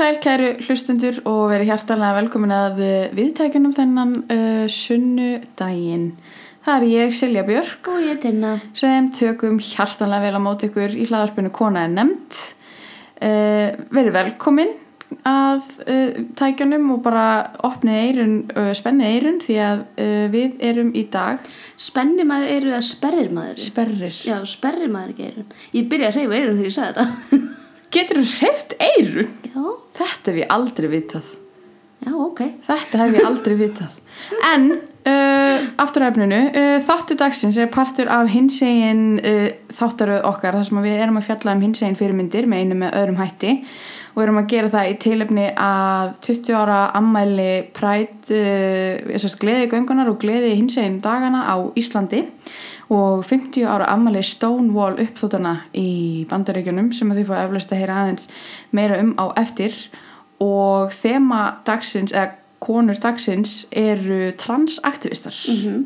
sæl kæru hlustendur og verið hjartalega velkomin að uh, viðtækjunum þennan uh, sunnudaginn. Það er ég, Silja Björk, Og ég tinna. sem tökum hjartalega vel á móti ykkur í hlaðarpinu Kona er nefnt. Uh, verið velkomin að uh, tækjunum og bara opnið eirun, spennið eirun því að við erum í dag Spenni maður eru eða sperrir maður? sperrir. Já, sperrir maður ekki eirun. Ég byrja að hreyfa eirun þegar ég sagði þetta. Getur þú hreift eirun? Já, Þetta hef ég aldrei vitað. já, ok. Þetta hef ég aldrei vitað. En uh, aftur að efninu, uh, þáttu dagsins er partur af hinsegin uh, þáttaröð okkar þar sem við erum að fjalla um hinsegin fyrirmyndir með einu með öðrum hætti og erum að gera það í tilefni að 20 ára ammæli præt uh, gleði göngunar og gleði hinsegin dagana á Íslandi og 50 ára ammæli Stonewall uppþótana í bandaríkjunum sem að þið fá eflaust að heyra aðeins meira um á eftir og þema dagsins eða konur dagsins eru transaktivistar Mhm.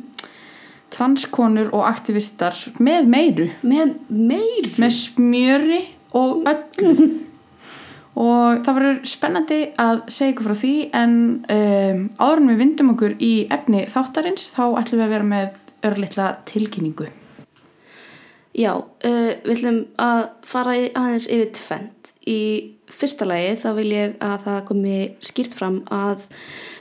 transkonur og aktivistar með meiru Með meir. með smjöri og öllu og það verður spennandi að segja ykkur frá því en um, áður en við vindum okkur í efni þáttarins þá ætlum við að vera með örlittla tilkynningu Já, uh, við ætlum að fara aðeins yfir tvent. Í fyrsta lagi þá vil ég að það komi skýrt fram að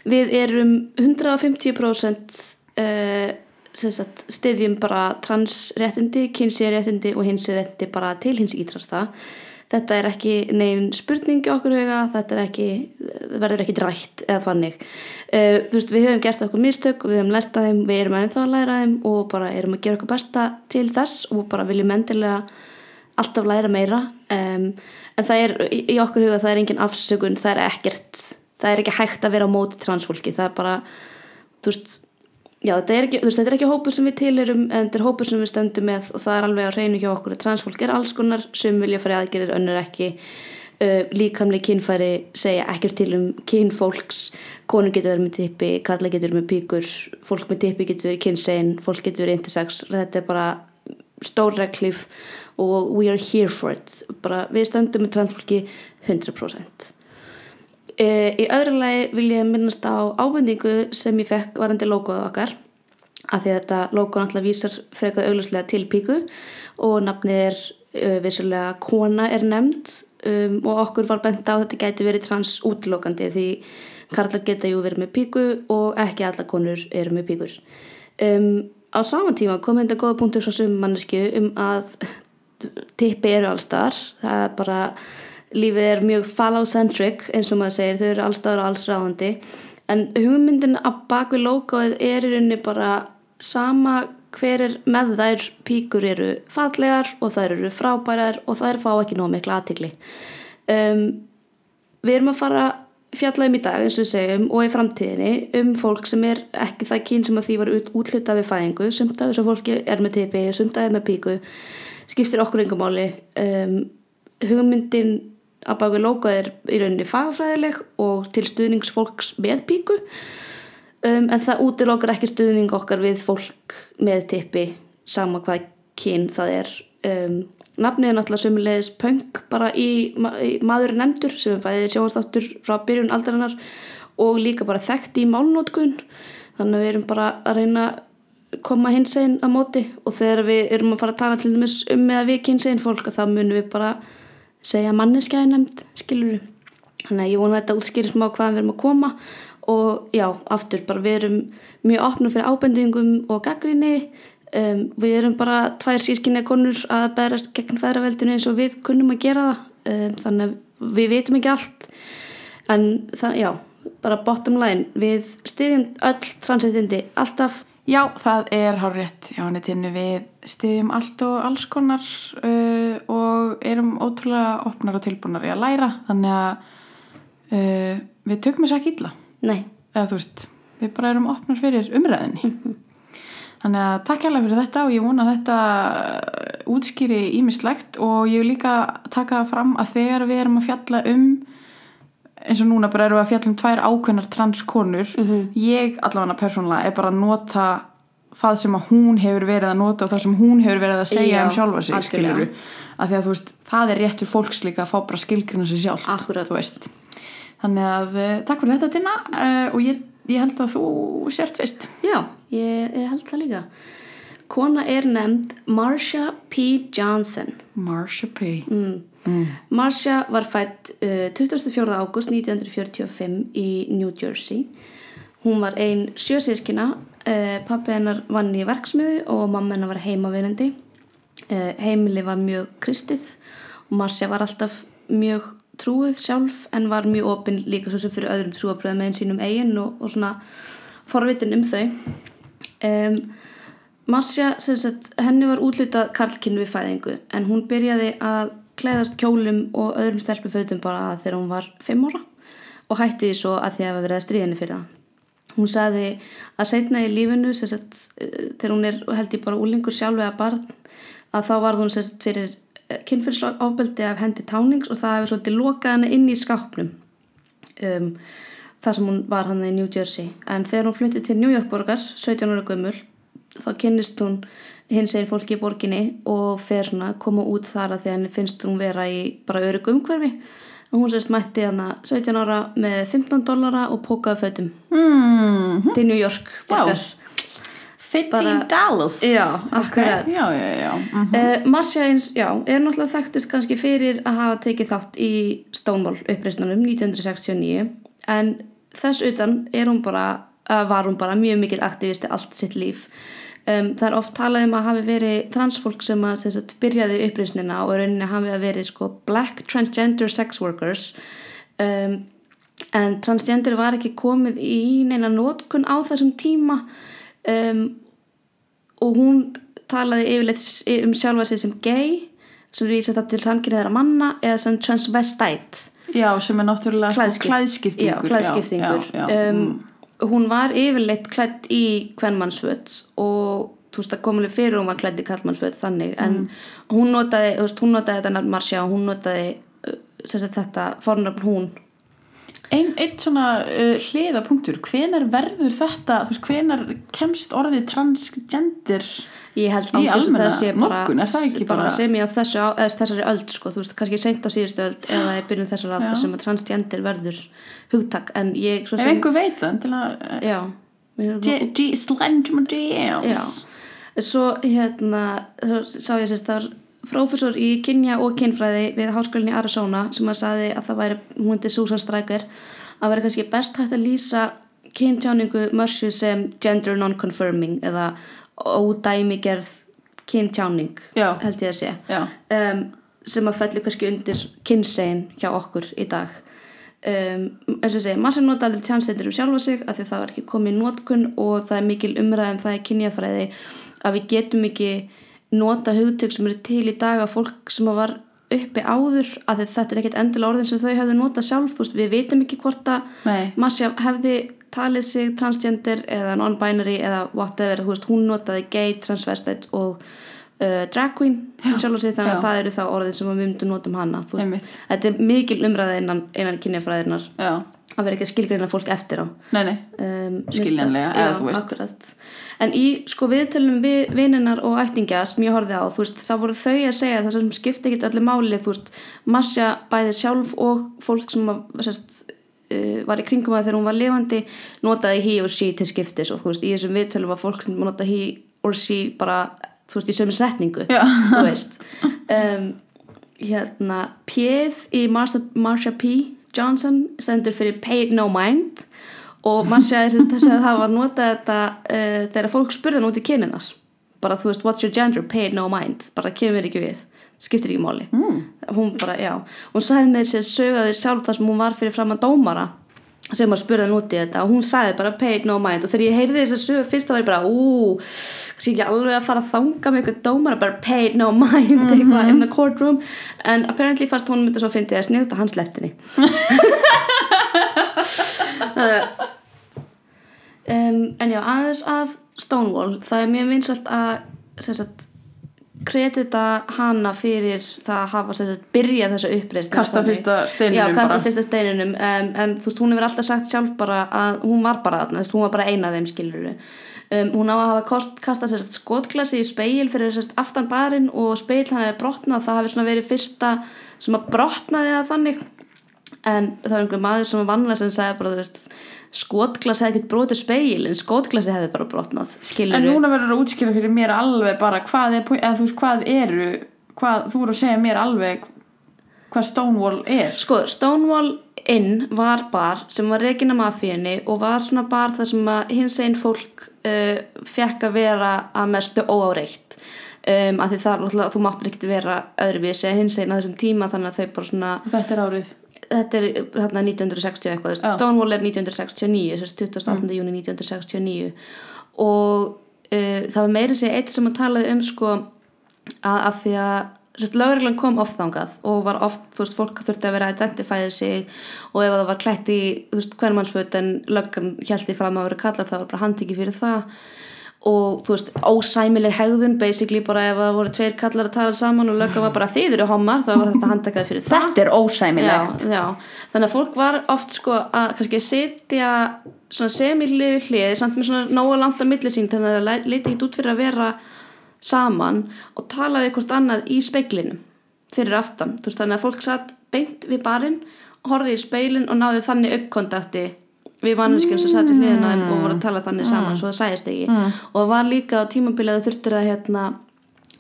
við erum 150% uh, sagt, stiðjum bara transréttindi, kynsiréttindi og hinsiréttindi bara til hins ítrasta. Þetta er ekki negin spurning í okkur huga, þetta ekki, verður ekki drætt eða þannig. Uh, veist, við höfum gert okkur mistök, við höfum lært að þeim, við erum ennþá að læra að þeim og bara erum að gera okkur besta til þess og bara viljum endilega alltaf læra meira. Um, en það er, í okkur huga, það er engin afsökun, það er ekkert, það er ekki hægt að vera á móti transfólki, það er bara, þú veist, Já, þetta er, ekki, veist, þetta er ekki hópur sem við tilurum en þetta er hópur sem við stöndum með og það er alveg að reynu hjá okkur að transfólk er alls konar sem vilja fara í aðgerir, önnur ekki. Uh, líkamli kynfæri segja ekkert til um kynfólks. Konur getur verið með tippi, karla getur verið með píkur fólk með tippi getur verið kynsegin fólk getur verið intersex, þetta er bara stór reglíf og we are here for it. Bara við stöndum með transfólki 100% E, í öðru lagi vil ég minnast á ábendingu sem ég fekk varandi logoð okkar að því að þetta logo náttúrulega vísar frekað auglustlega til píku og nafnið er uh, vissulega kona er nefnd um, og okkur var bent á þetta gæti verið trans útlokandi því karlar geta jú verið með píku og ekki alla konur eru með píkur. Um, á sama tíma kom þetta góða punktur frá sum mannesku um að tippi eru allstar það er bara lífið er mjög phallocentric eins og maður segir, þau eru allstaður og alls ráðandi. En hugmyndin að bak við logoið er í rauninni bara sama hver er með þær píkur eru fallegar og þær eru frábærar og þær fá ekki nóg mikla aðtikli um, við erum að fara fjalla um í dag eins og segjum og í framtíðinni um fólk sem er ekki það kyn sem að því var út, útluta við fæðingu. Sumt af þessu fólki er með tipi, sumt af þeim með píku skiptir okkur engamáli um, hugmyndin að baka logoð er í rauninni fagfræðileg og til stuðningsfólks með píku. Um, en það útilokar ekki stuðning okkar við fólk með tippi sama hvað kyn það er. Um, nafnið er náttúrulega sömulegis punk bara í, ma í maður nefndur sem er bæðið sjónastáttur frá byrjun aldarinnar og líka bara þekkt í málnótkun þannig að við erum bara að reyna að koma hins einn á móti og þegar við erum að fara að tala til dæmis um með að við hins einn fólk þá munum við bara segja manneskjaði nefnd, skilur við. Þannig að ég vona að þetta útskýrir smá hvaðan við erum að koma og já, aftur, bara við erum mjög opnum fyrir ábendingum og gaggrinni. Um, við erum bara tvær sískinni konur að berast gegn feðraveldinu eins og við kunnum að gera það. Um, þannig að við veitum ekki allt. En það, já, bara bottom line, við styðjum öll transitindi alltaf Já, það er hár rétt hjá henni tinnu við stiðjum allt og alls konar uh, og erum ótrúlega opnar og tilbúnar í að læra. Þannig að uh, við tökum þess ekki illa. Nei, eða þú veist, við bara erum opnar fyrir umræðinni þannig að takk hérlega fyrir þetta og ég vona að þetta útskýri ímislegt og ég vil líka taka fram að þegar við erum að fjalla um eins og núna bara erum við að fjalla um tvær ákveðnar transkonur ég allavega persónulega er bara að nota það sem að hún hefur verið að nota og það sem hún hefur verið að segja Já, um sjálfa sig skilurðu. af því að þú veist, það er réttur fólks líka að fá bara skilgrina sig sjálf veist Þannig að uh, takk fyrir þetta Tina uh, og ég, ég held að þú sért fyrst. Já, ég, ég held það líka. Kona er nefnd Marcia P. Johnson. Marsha P. Mm. Marcia var fætt uh, 24. ágúst 1945 í New Jersey. Hún var ein sjösískina, uh, pappi hennar vann í verksmiðu og mamma hennar var heimavinandi. Uh, heimili var mjög kristið og Marcia var alltaf mjög trúið sjálf en var mjög opinn líka svo sem fyrir öðrum trúabröðum með sínum eigin og, og svona forvitin um þau. Um, Marcia, sagt, henni var útlutað karlkinn við fæðingu en hún byrjaði að klæðast kjólum og öðrum stelpufötum bara þegar hún var fimm ára og hætti því svo að því að verið að stríðinni fyrir það. Hún sagði að setna í lífinu, sagt, eh, þegar hún er held ég bara úlingur sjálf eða barn, að þá var hún sagt fyrir kynfyrsofbeldi af hendi tánings og það hefur svolítið lokað henni inn í skápnum um, þar sem hún var hann í New Jersey. En þegar hún fluttið til New York borgar, 17 ára gömul, þá kynnist hún hins einn fólki í borginni og fer svona að koma út þar að því að henni finnst hún vera í bara örug umhverfi og hún sérst mætti hana 17 ára með 15 dollara og pókaði fötum Mm. til New York borgar Fitting Bara- Dallas. Já, akkurat. Já, já, já. Mm. uh, Marcia eins, já, er náttúrulega þekktust kannski fyrir að hafa tekið þátt í Stonewall uppreisnanum 1969 en þess utan er hún bara, uh, var hún bara mjög mikil aktivisti allt sitt líf um, það er oft talað um að hafi verið transfólk sem að sem sagt, byrjaði uppreisnina og rauninni hafi að verið sko black transgender sex workers um, en transgender var ekki komið í neina nótkun á þessum tíma um, og hún talaði yfirleitt s- um sjálfa sig sem gay sem er ísett til samkynniðara manna eða sem transvestite Já, sem er náttúrulega Klæðskipt- klæðskiptingur. já, klæðskiptingur Já, já, um, mm. Hún var yfirleitt klætt í kvennmannsföt og þú veist að komuleg fyrir hún var klætt í kallmannsföt þannig en Mm. hún notaði, þú veist, hún notaði þetta nafn Marcia og hún notaði uh, sagt, þetta fornafn hún Einn ein svona uh, hliðapunktur, hvenar verður þetta, þú veist, hvenar kemst orðið transgender Ég held Í almenna það sé bara, notkun, er það ekki bara- sem ég á þessu, þessari öld sko, þú veist, kannski seint á síðustu öld eða í byrjun þessari Já. sem að transgender verður hugtak en ég svo Ef einhver veit það, til að uh, já, mér- G- G- Slend my DMs já svo hérna svo sá ég sérst þar prófessor í kynja og kynfræði við háskólinni Arizona sem að saði að það væri hún heiti Susan Stryker að væri kannski best hægt að lýsa kyntjáningu mörsju sem gender non-confirming eða ódæmigerð kyntjáning Já. held ég að sé. Um, sem að fellu kannski undir kynsegin hjá okkur í dag. Um, eins og segi, massa nota allir tjánstættir um sjálfa sig af því að það var ekki komið í notkun og það er mikil umræðum það er kynjafræði að við getum ekki nota hugtök sem eru til í dag af fólk sem að var uppi áður að þetta er ekkert endilega orðin sem þau hefðu notað sjálf, við vitum ekki hvort að. Masja hefði talið sig transgender eða non-binary eða whatever, veist, hún notaði gay, transvestite og uh, drag queen og sig þannig já. að það eru þá orðin sem við myndum notum hana þetta er mikil umræða innan, innan kynjafræðinar já, að vera ekki að skilgreina fólk eftir á nei, nei um, Skiljanlega, eða þú veist. akkurat. en í sko viðtölum við vininnar og ættingja sem ég horfði á, veist, þá voru þau að segja það sem skipti ekkert allir máli þú veist, Masja bæði sjálf og fólk sem að, sérst, uh, var í kringum að þegar hún var lifandi notaði he og she til skiptis og þú veist, í þessum viðtölum var fólk sem nota he or she bara, þú veist, í sömu setningu Já. þú veist um, hérna, P-ið í Marsha, Marsha P Johnson stendur fyrir paid no mind og er sem þess að það var notað þetta uh, þegar fólk spurði hann út í kyninar bara þú veist, what's your gender, paid no mind. Bara kemur ekki við, skiptir ekki máli. Mm. hún bara, já. Hún sagði með sér sögðaði sjálf þar sem hún var fyrir fram að dómara sem að spurði hann út í þetta og hún sagði bara paid no mind. Og þegar ég heyrði þess að sögu fyrst þá var ég bara ú, kannski ekki alveg að fara að þanga með eitthvað dómara bara paid no mind eitthvað in the courtroom. En apparently fast hún myndi svo að fyndi að snilta hans leftinni. Um, en já, aðeins að Stonewall, það er mjög vinsalt að sagt, kredita hana fyrir það að hafa sagt, byrja þessa uppreist Kasta fyrsta steininum já, kasta fyrsta steininum um, en þú veist, hún hefur alltaf sagt sjálf bara að hún var bara þarna, hún var bara eina af þeim skilur um, hún á að hafa kost, kastað sérst, skotklasi í speil fyrir sérst, aftan barinn og speil hann hefði brotnað það svona verið fyrsta sem að brotnaði að þannig. En það var einhver maður sem var vannlega sem sagði bara, þú veist skotglasi hefði ekkert brotið speil en skotglasi hefði bara brotnað skilur En núna verður að útskýra fyrir mér alveg bara hvað er, eða þú veist hvað eru hvað, þú voru að segja mér alveg hvað Stonewall er. Sko, Stonewall Inn var bar sem var reygin af mafíunni og var svona bar þar sem að hins einn fólk uh, fekk að vera að mestu óáreitt. Um, að því þar, þú máttur ekkert vera öðruvísi hins einn að þessum tíma þannig að þau bara svona Þetta er árið þetta er þarna 1960 eitthvað, Já. Stonewall er 1969 þess 28. júni 1969 og uh, það var meiri sér eitt sem að talaði um sko að, að því að lögreglan kom oft þangað og var oft, þú veist, fólk þurfti að vera að identifæða sig og ef það var klætt í þú veist, hvermannsföt en löggan hjælti fram að vera kallað það var bara handtiki fyrir það og þú veist, ósæmileg hegðun basically bara ef það voru tveir kallar að tala saman og löggan var bara þið eru homar þá var þetta handtakað fyrir það. Þetta er ósæmilegt. Já, já. þannig að fólk var oft sko að kannski sitja svona semiliði hlið samt með svona nóga langt að milli sín þannig að það leit ekki út fyrir að vera saman og tala við hvort annað í speiklinum fyrir aftan. Þú veist þannig að fólk satt beint við barinn horfði í speilin og náði þannig aukkontakti við manneskjum sem satt við hliðina þeim og voru að tala þannig saman svo það sæðist ekki. Og það var líka á tímabilið að þurftir að hérna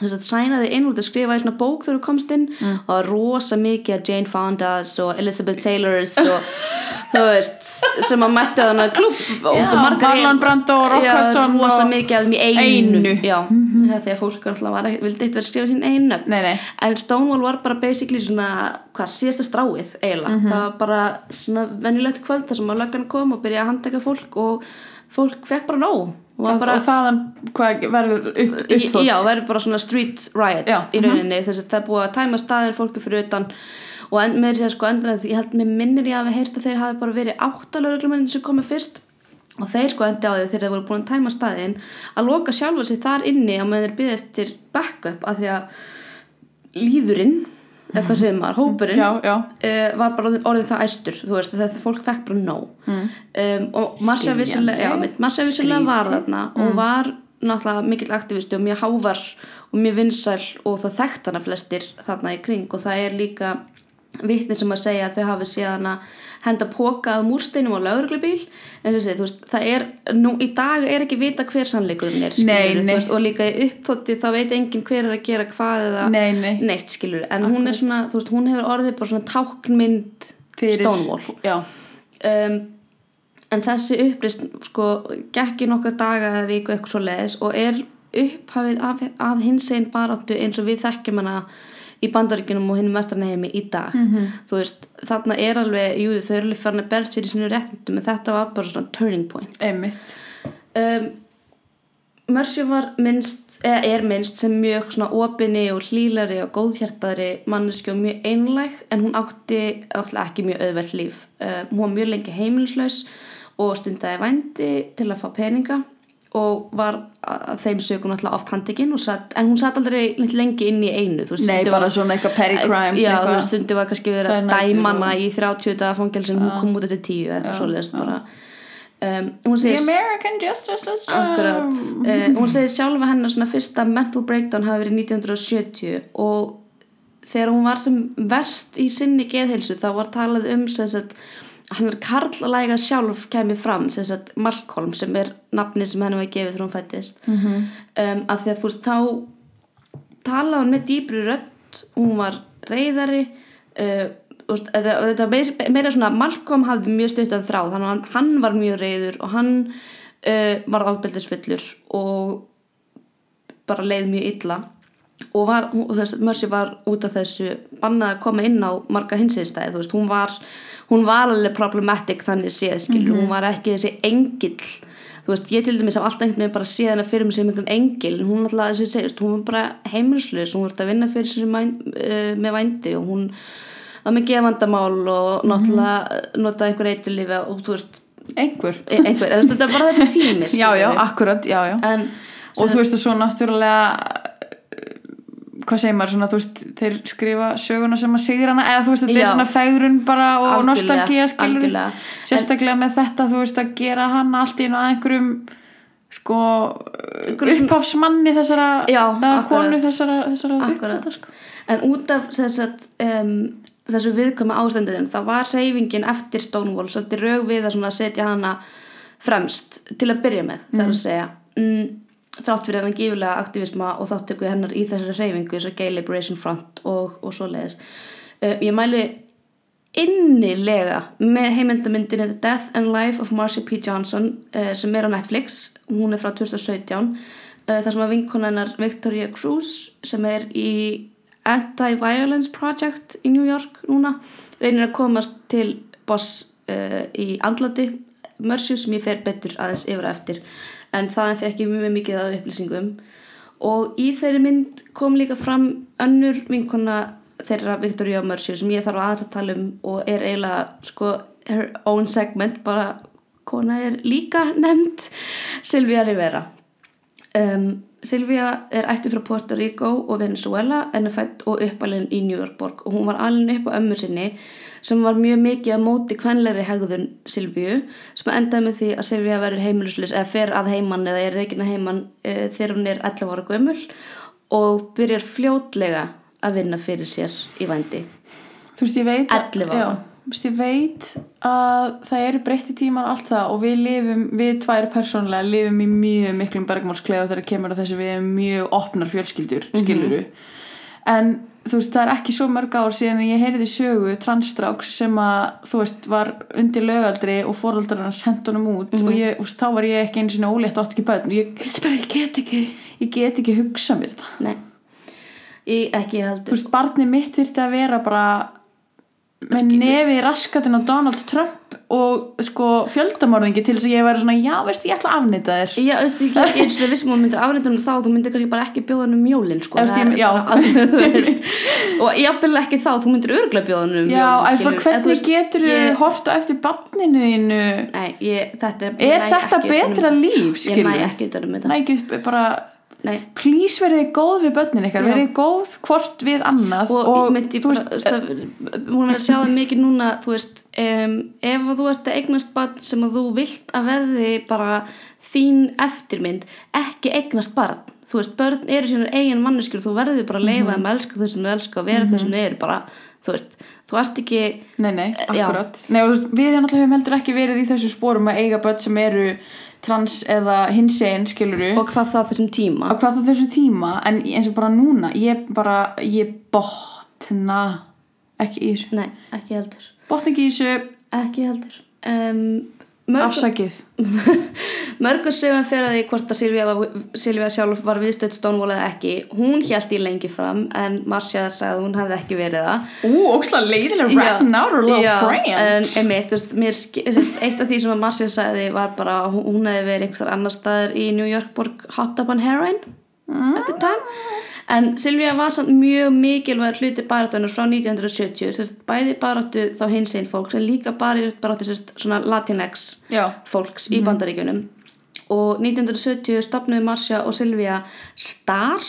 þess að sæna þig inn út að skrifa í svona bók þegar þú komst inn og það var rosa mikið af Jane Fondas og Elizabeth Taylors og þú veist sem að mætti þannig klúb og Marlon Brando og Rock Já, Hudson rosa og- mikið af þeim í einu, Einu. já, mm -hmm. að fólk alltaf vildi eitt vera að skrifa sín einu. Nei, nei. en Stonewall var bara basically svona hvað síðasta stráið eiginlega Mhm. það var bara svona venjulegt kvöld þar sem að löggan kom og byrjaði að handtaka fólk og fólk fekk bara nóg og bara og þaðan hvað verður upp, uppþótt Já, verður bara svona street riot Já, í rauninni. Þess að það er búið að tæma staðin fólki fyrir utan. Og en, með þess að sko endur að ég held með minnir ég hafi heyrt að þeir hafi bara verið áttalögreglumennin sem komið fyrst. Og þeir sko endi á því þegar þeir voru búin að tæma staðin að loka sjálfa sig þar inni á meðan þeir byggði eftir backup af því að líðurinn eða hvað segir maður, hópurinn Já, já, uh, var bara orðin, orðin það æstur þú veist, þetta fólk fekk bara nóg. Um, og Marsha Skiljanlegt. vissulega var þarna og var náttúrulega mikill aktivisti og mjög hávar og mjög vinsæl og það þekkt hana flestir þarna í kring og það er líka vitni sem að segja að þau hafi síðan að henda póka af múrsteinum á lauruglubíl en þessi, þú veist, það er nú í dag er ekki vita hver sannleikurinn er Nei, nei. veist, og líka í uppþótti þá veit enginn hver er að gera hvað eða Nei, nei. neitt skilur en hún er svona, veist, hún hefur orðið bara svona táknmynd Fyrir- Stonewall. já. Um, en þessi upprist sko, gekk í nokkað daga eða viku eitthvað svo leiðis og er upphafið af, að hins einn baráttu eins og við þekkjum hana í bandaríkunum og hinnum vestrarneheimi í dag. Mhm. þú veist, þarna er alveg jú, þau eru alveg farin að berst fyrir sinu réttindum en þetta var bara svona turning point. Einmitt. Um, Mercy var minnst, eða er minnst sem mjög svona opinni og hlýlari og góðhjartari manneski og mjög einlæg en hún átti alltaf ekki mjög auðvelt líf. Um, hún var mjög lengi heimilislaus og stundaði vændi til að fá peninga og var þeim sögum alltaf satt, en hún satt aldrei lengi inn í einu þú veist, Nei, bara var- svona eitthvað petty crimes Já, þú eitthvað. veist, stundum var kannski verið að dæma hana í 30 daga fangelsin, hún kom út eftir 10 eða eitthvað svoleiðist bara um, The American Justice System. Akkurat, uh, hún segir sjálfa hennar svona fyrsta mental breakdown hafi verið 1970 og þegar hún var sem verst í sinni geðheilsu þá var talað um sem sagt, hann er karlæga sjálf kemur fram, sem sagt Malcolm sem er nafni sem henni var gefið þegar hún fættist Mhm. -hmm. um, að því að þú veist þá talaði hún með dýpri rödd hún var reyðari uh, og þetta meira- svona Malcolm hafði mjög stuttan þráð þannig að hann, hann var mjög reyður og hann uh, var afbeldisfullur og bara leið mjög illa og var, þess, Mercy var út af þessu bannað að koma inn á marga hinsiðstæði, veist, hún var hún var alveg problematic þannig séð skilur, hún var ekki þessi engill þú veist, ég til dæmis af alltaf einhvern veginn bara séð hana fyrir mig sem einhvern engil en hún alltaf segist, hún var bara heimilislaus hún var að vinna fyrir sér uh, með vændi og hún var með gefandamál og náttúrulega notaði einhver eiturlifi og þú veist, Einhver. e- einhver, þetta er bara þessi tími Já, já, akkurat, já, já. En Og þú veist að svo náttúrulega hvað segir maður svona, þú veist þeir skrifa söguna sem að sigur hana eða þú veist þetta er svona fegrun bara og algjörlega. sérstaklega með þetta þú veist að gera hana allt í einu að einhverjum sko upphafsmanni þessara Já, konu þessara, þessara uppþota, sko. En út af þess að um, þessu viðkvæma ástandinu þá var hreyfingin eftir Stonewall svolítið rög við að setja hana fremst til að byrja með það er að segja. Mm, þrátt fyrir hennar gífulega aktivisma og þáttöku hennar í þessari hreyfingu eins og Gay Liberation Front og, og svoleiðis uh, ég mælu innilega með heimildamyndinni The Death and Life of Marcia P. Johnson uh, sem er á Netflix. Hún er frá 2017 uh, þar sem að vinkonennar Victoria Cruz sem er í Anti-Violence Project í New York núna reynir að komast til boss í andlati Mercy sem ég fer betur aðeins yfir og eftir en þaðan fekk ég mjög mikið af upplýsingum. Og í þeirri mynd kom líka fram önnur vinkona þeirra Victoria Mercy sem ég þarf að tala um og er eiginlega sko her own segment bara kona er líka nefnd Silvia Rivera. Um, Silvia er ættu frá Puerto Rico og Venezuela en er fætt og uppalinn í New York. Borg og hún var alveg upp á ömmu sinni sem var mjög mikið að móti kvenlegri hegðun Silvíu sem endaði með því að Silvia verður heimiluslis eða fer að heimann eða er reygin að heimann e, þegar hún er 11 ára gömul og byrjar fljótlega að vinna fyrir sér í vændi. Þú veist, ég veit 11 ára. Já, þú veist, ég veit að það eru breytti tímar og allt það og við lifum, við tvær persónlega lifum í mjög miklum bergmálsklefa þegar kemur á þessi við erum mjög opnar fjölskyldur, Mhm. skiluru en þú veist, það er ekki svo mörg ár síðan að ég heyrði sögu transstráks sem að, þú veist, var undir lögaldri og fóröldrar hans hendt honum út Mhm. og ég, þú veist, þá var ég ekki einu sinni ólétt og átt ekki börn og ég, ég get ekki. Ég get ekki hugsað mér þetta. Nei, ég ekki þú heldur veist, barnið mitt þyrfti að vera bara með nefi raskatinn á Donald Trump og sko fjöldamorðingi til þess að ég væri svona, já veist, ég ætla að afnýta þér. Já, þú veist, ég get eins og vissum að myndir afnæta um þá þú myndir kannski bara ekki bjóða hann um mjólin sko, Það ég- já. og jafnvel ekki þá, þú myndir örglega bjóða hann um Já, mjólin en bara hvernig getur þú ég, hort á eftir barninu þínu? Nei, ég, þetta er er ég þetta ekki um betra þetta. líf, Ég skilur næ ekki um ekki bara Nei, please verðið góð við börnin Já. verðið góð hvort við annað og, og ég myndi þú bara, hún er að sjá það mikið núna, þú veist um, ef að þú ert að eignast barn sem að þú vilt að verði bara þín eftirmynd, ekki eignast barn, þú veist, börn eru sínar eigin manneskjur, þú verður bara að leifa þeim að elska þau sem þau elska og vera þau sem þau eru bara, þú veist, þú ert ekki Nei, nei, akkurat. Nei, og, veist, Við náttúrulega höfum heldur ekki verið í þessu spórum að eiga börn sem eru trans eða hinsegin, skiluru og hvað það þessum tíma? Á hvað það þessu tíma? En eins og bara núna ég bara, ég botna ekki í þessu. Nei, ekki heldur. Botna ekki í þessu, ekki heldur. Um, mörg, afsakið. Mörgur sögum fyrir að því hvort að Silvía sjálf var viðstödd Stonewall eða ekki. Hún held í lengi fram en Marcia sagði að hún hefði ekki verið það. Ú, óksla leiðilega ratting out her little friend en eitt af því sem Marcia sagði var bara að hún- hefði verið einhver annar staðar í New York borg hot up on heroin at the time en Silvía var samt mjög mikilvæg hluti baráttunar frá 1970 sérst, bæði baráttu þá hins einn fólks en líka baráttu sérst, svona Latinx fólks í bandaríkjunum. Og 1970 stopnuði Marcia og Silvia STAR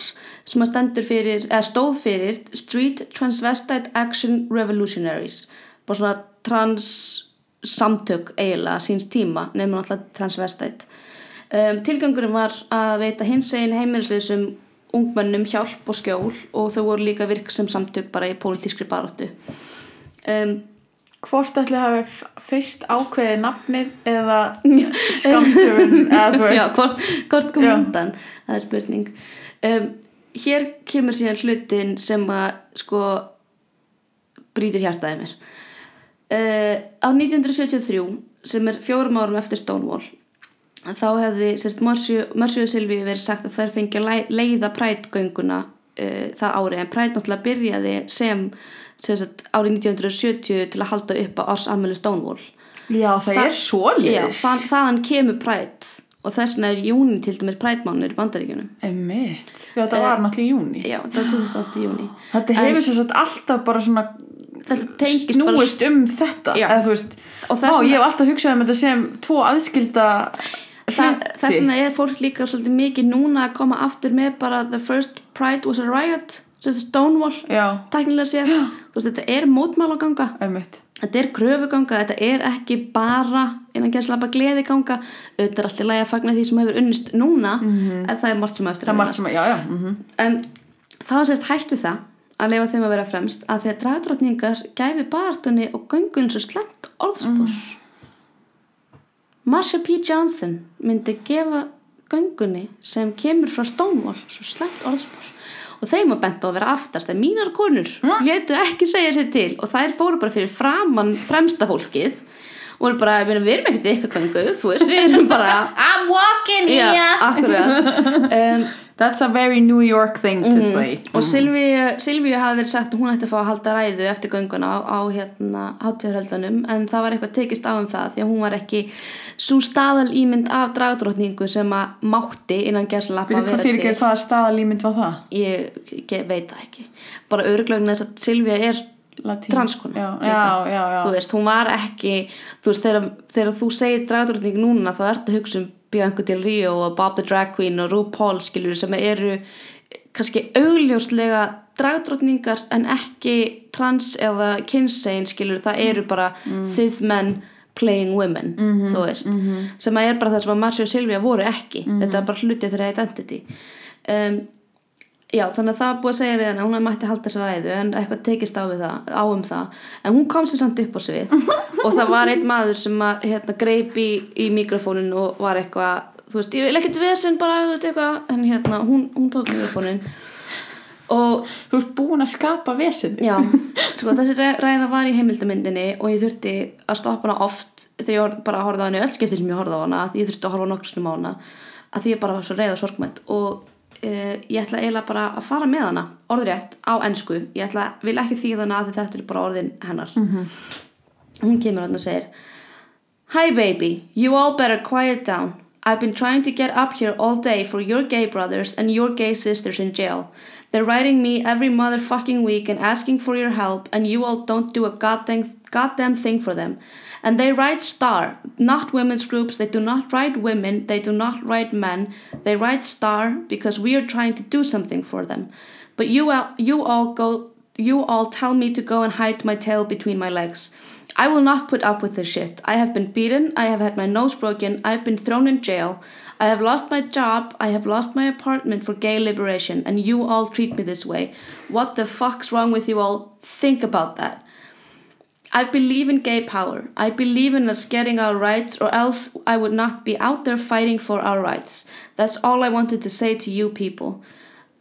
sem fyrir, stóð fyrir Street Transvestite Action Revolutionaries. Bara svona trans samtök eiginlega síns tíma nefnum alltaf transvestite. Um, tilgangurinn var að veita hins einn heimilisleisum ungmennum hjálp og skjól og þau voru líka virk sem samtök bara í pólitískri baróttu um, hvort ætli hafi f- fyrst ákveðið nafnið eða skamstöfun eða þú Já, veist? hvort, hvort kom Já. undan? Það er spurning. Um, hér kemur síðan hlutin sem að sko brýtir hjartaði mér. Uh, á 1973 sem er fjórum árum eftir Stonewall þá hefði og Silvi verið sagt að þær fengi að lei- leiða prætgönguna uh, það ári en præt náttúrulega byrjaði sem sérst, árið 1970 til að halda upp á Oss Amelie Stonewall. Já, það, Það- er svoleiðis. Já, það, þaðan kemur præt og þess vegna er júni til dæmis prætmánur í bandaríkjunum. Einmitt. Já, þetta var náttúrulega júni Já, það er 2008 júni þetta hefur svo satt alltaf bara svona tengist bara snúist um þetta eða veist, Og á, vegna- ég hef alltaf hugsað um þetta sem tvo aðskilda Þa, Þess vegna er fólk líka svolítið mikið núna að koma aftur með bara The first pride was a riot þetta Stonewall, já, tæknilega séð. Veist, þetta er mótmálaganga Þetta er kröfuganga, þetta er ekki bara innan gæslappa gleðiganga. Auðvitað er alltaf lægi að fagna því sem hefur unnist núna en það er margt sem eftir það er margt sem, já, já mm en það var sérst hægt við það að leifa þeim að vera fremst að því að dragdrottningar gæfi bartunni og göngun svo slemt orðspor Marsha P. Johnson myndi gefa göngunni sem kemur frá Stonewall svo slemt orðspor. Og þeim var bent á að vera aftast en mínar konur létu ekki segja sér til og þær fóru bara fyrir framann fremsta fólkið. Og voru bara, við erum ekkert í ykkar göngu þú veist, við erum bara I'm walking Já, akkurat. Um, That's a very New York thing to say. Og Silvíu, Silvíu hafði verið sagt að hún ætti að fá að halda ræðu eftir gönguna á, á hérna hátíðarhöldunum en það var eitthvað tekist á um það því að hún var ekki svo staðal ímynd af dragdrottningu sem að mátti innan gerðslappa Fyrir hvað fyrir ekki hvaða staðalímynd var það? ég, ég veit það ekki. Bara örglögn þess að Silvíu er transkona Já, já, já, þú veist, hún var ekki þú veist, þegar, þegar þú segir dragdrottning núna þá ertu að hugsa um Bianca Del Rio og Bob the Drag Queen og RuPaul skilur sem eru kannski augljóslega dragdrottningar en ekki trans eða kynsegin skilur, það eru bara cis men playing women þú veist, sem að er bara það sem að Marcia og Silvia voru ekki. Þetta er bara hlutið þeirra identity. Um, Já, þannig að það var búið að segja við henni að hún mætti halda þessa ræðu en eitthvað tekist á, það, á um það. En hún kom sér samt upp á svið og það var einn maður sem að hérna, greip í, í mikrofónin og var eitthvað þú veist, ég vil ekkert vesen bara eitthvað, en hérna, hún, hún tók mikrofónin og Þú ert búin að skapa vesinn já, sko þessi ræ- ræða var í heimildamyndinni og ég þurfti að stoppa hana oft þegar ég bara horfði á hana öll skiptir sem ég horfði á hana ég þurfti að horfa nokkur snum á hana að því ég bara var svo reyð og sorgmætt og uh, ég ætla eiginlega bara að fara með hana orðrétt á ensku ég ætla, vil ekki þýða hana að þetta er bara orðin hennar -hmm. hún kemur hann og segir Hi baby, you all better quiet down I've been trying to get up here all day for your gay brothers and your gay sisters in jail. They're writing me every motherfucking week and asking for your help, and you all don't do a goddamn, goddamn thing for them. And they write star, not women's groups. They do not write women. They do not write men. They write star because we are trying to do something for them. But you, all- you all go, you all tell me to go and hide my tail between my legs. I will not put up with this shit. I have been beaten, I have had my nose broken, I have been thrown in jail, I have lost my job, I have lost my apartment for gay liberation, and you all treat me this way. What the fuck's wrong with you all? Think about that. I believe in gay power. I believe in us getting our rights, or else I would not be out there fighting for our rights. That's all I wanted to say to you people.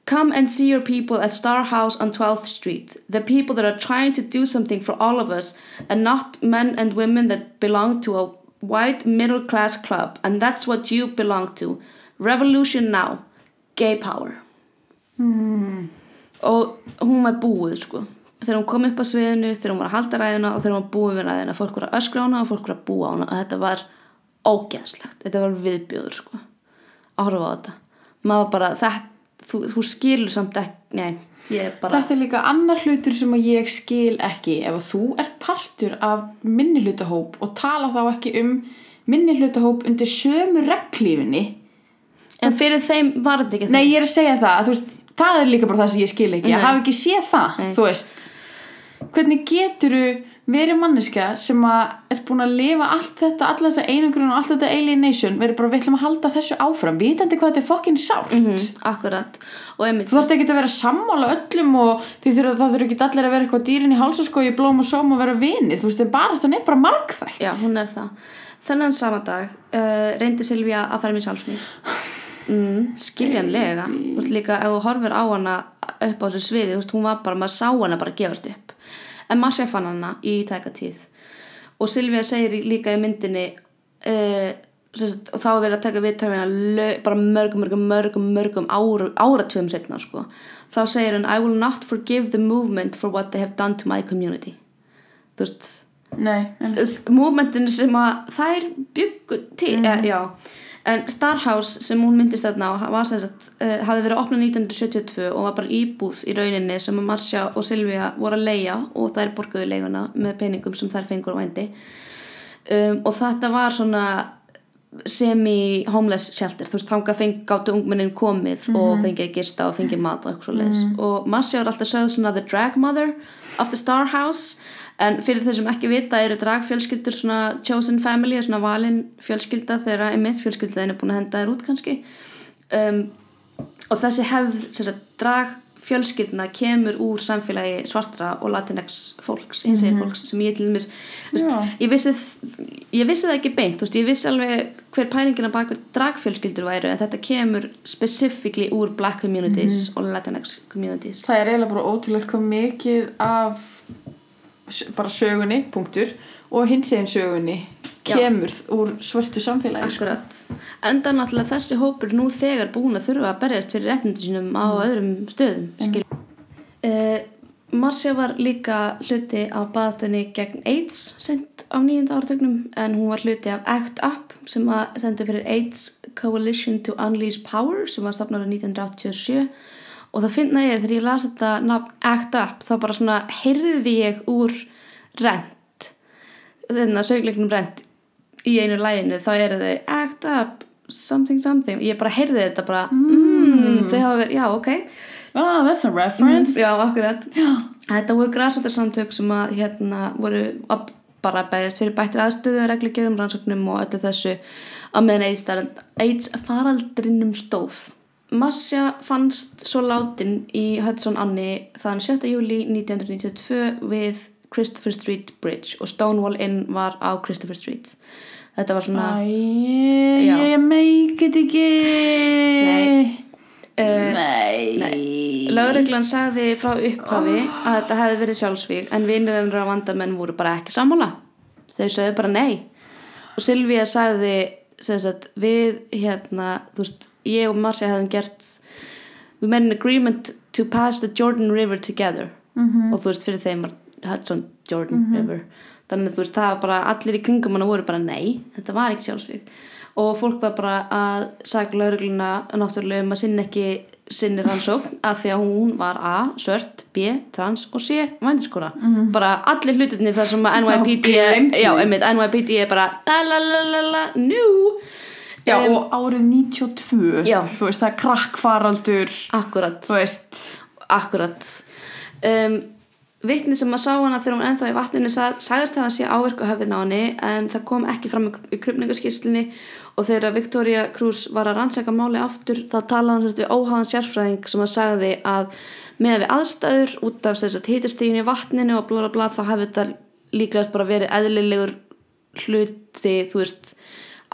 Come and see your people at Star House on 12th Street. The people that are trying to do something for all of us and not men and women that belong to a white middle class club. And that's what you belong to. Revolution now. Gay power. Hmm. Og hún var er búið sko. Þegar hún kom upp á sviðinu, þegar hún var að halda ræðina og þegar hún var búið við ræðina. Fólk voru að öskra hana og fólk voru að búa hana. Og þetta var ógeðslegt. Þetta var viðbjóður sko. Að horfa á þetta. Maður bara, þetta, þú, þú skilur samt ekki, nei, ég bara... Þetta er líka annar hlutur sem að ég skil ekki ef þú ert partur af minnihlutahóp og tala þá ekki um minnihlutahóp undir sömu reglífinni En fyrir þeim var þetta ekki Nei, ég er að segja það, að veist, það er líka bara það sem ég skil ekki, Nei. ég hafi ekki séð það, Nei. þú veist hvernig geturu verið manneskja sem að er búin að lifa allt þetta, alla þessa einangrun og allt þetta alienation, verið bara við ætlum að halda þessu áfram, vitandi hvað þetta er fokkin sárt mm, Akkurat. Og einmitt, þú þarft ekki að vera sammála öllum og þurfa, það þurfa ekki allir að vera eitthvað dýrin í hálsaskói, blóm og sóm og vera vinir, þú veist, það er bara, það er bara margþætt Já, hún er það. Þennan sama dag uh, reyndi Silvía að fara með sjálfsmýr. Mm, skiljanlega. Þú veist líka, ef þú horfir á hana upp á þessu sviði, þú hún var bara, maður sá hana bara gefast upp. En Marcia fann hana í tæka tíð. Og Silvía segir líka í myndinni, uh, sagt, og þá er verið að taka viðtæfina bara mörgum, mörgum, mörgum, mörgum ára, áratugum setna, sko. Þá segir hún, I will not forgive the movement for what they have done to my community. Þú veist, Nei, en, movementinu sem að þær byggu til mm. já. En Starhouse sem hún myndist þarna á sagt, uh, hafði verið opnað 1972 og var bara íbúð í rauninni sem að Marcia og Silvia voru að leia og þær borguðu leiguna með peningum sem þær fengur á vændi um, og þetta var svona semi-homeless shelter. Þú veist, feng, gáttu ungmennin komið og fengið að gista og fengið mat og eitthvað svo leis og Marcia er alltaf sögð svona the drag mother of the Star House en fyrir þeir sem ekki vita eru dragfjölskyldur svona chosen family, svona valin fjölskylda þegar einmitt fjölskyldaðin er búin að henda þér út kannski. Um, og þessi hefð sem sagt, drag fjölskyldna kemur úr samfélagi svartra og latinex fólks, hins eginn fólks sem ég til dæmis, ég vissi ég vissi það ekki beint, veist, ég vissi alveg hver pælingina baka dragfjölskyldur væru en þetta kemur specifically úr black communities og latinx communities. Það er eiginlega bara ótrúlega mikið af bara sögunni, punktur og hins eginn sögunni Já. kemur úr svörtu samfélagi sko. Akkurat. Enda náttúrulega þessi hópur nú þegar búin að þurfa að berjast fyrir réttindi sínum á öðrum stöðum. Mm. Uh, Marcia var líka hluti af baðatunni gegn AIDS sent á nýjunda ártögnum en hún var hluti af ACT UP sem að sendu fyrir AIDS Coalition to Unleash Power sem var stafnar á 1987 og það finna ég er þegar ég las þetta nafn ACT UP þá bara svona heyrði ég úr rent þennan sögleiknum rent í einu læginu þá eru þau act up, something something. Ég bara heyrði þetta bara mm, þau hafa verið, já ok. Ah, that's a reference. Já, akkurat. Já. þetta voru græsvöldarsamtök sem að hérna voru að bara berjast fyrir bættir aðstöðu reglugjörðum rannsóknum og öllu þessu að meðan AIDS faraldrinum stóð Masja fannst svo látin í Hudson Anni þann 7. júli 1992 við Christopher Street Bridge og Stonewall Inn var á Christopher Street þetta var svona Æ, ég meikit ekki Nei. Uh, Nei. Nei. Lögreglan sagði frá upphafi að þetta hefði verið sjálfsvík en vinnir ennra vandamenn voru bara ekki sammála. Þau sagði bara nei. Og Silvía sagði sagt, við hérna, þú veist, ég og Marcia hefðum gert we made an agreement to pass the Jordan River together. -hmm. og þú veist, fyrir þeim var Hudson Jordan River. Þannig að þú veist, það var bara allir í kringum hana voru bara nei, þetta var ekki sjálfsvík og fólk var bara að sagja laurugluna náttúrulega um að sinna ekki sinni rannsókn að því að hún var A, svört, B, trans og C, vændiskona bara allir hlutinni þar sem að NYPD Já, gleymdu já, einmitt, NYPD er bara la la la la la, nú Já, Em, og árið 92 Já. Þú veist, það er krakkfaraldur akkurat. Þú veist. Akkurat. Um, Vittni sem að sá hana þegar hún ennþá í vatninu sag, sagðist hafa sé áverku höfðin á henni en það kom ekki fram í krupningaskýrslinni og þegar Victoria Cruz var að rannsaka máli aftur þá talaði hann sérst við óháðan sérfræðing sem að sagði að með við aðstæður út af sérst hýtastíðin í vatninu og bla bla bla þá hefði þetta líklegast bara verið eðlilegur hluti þú veist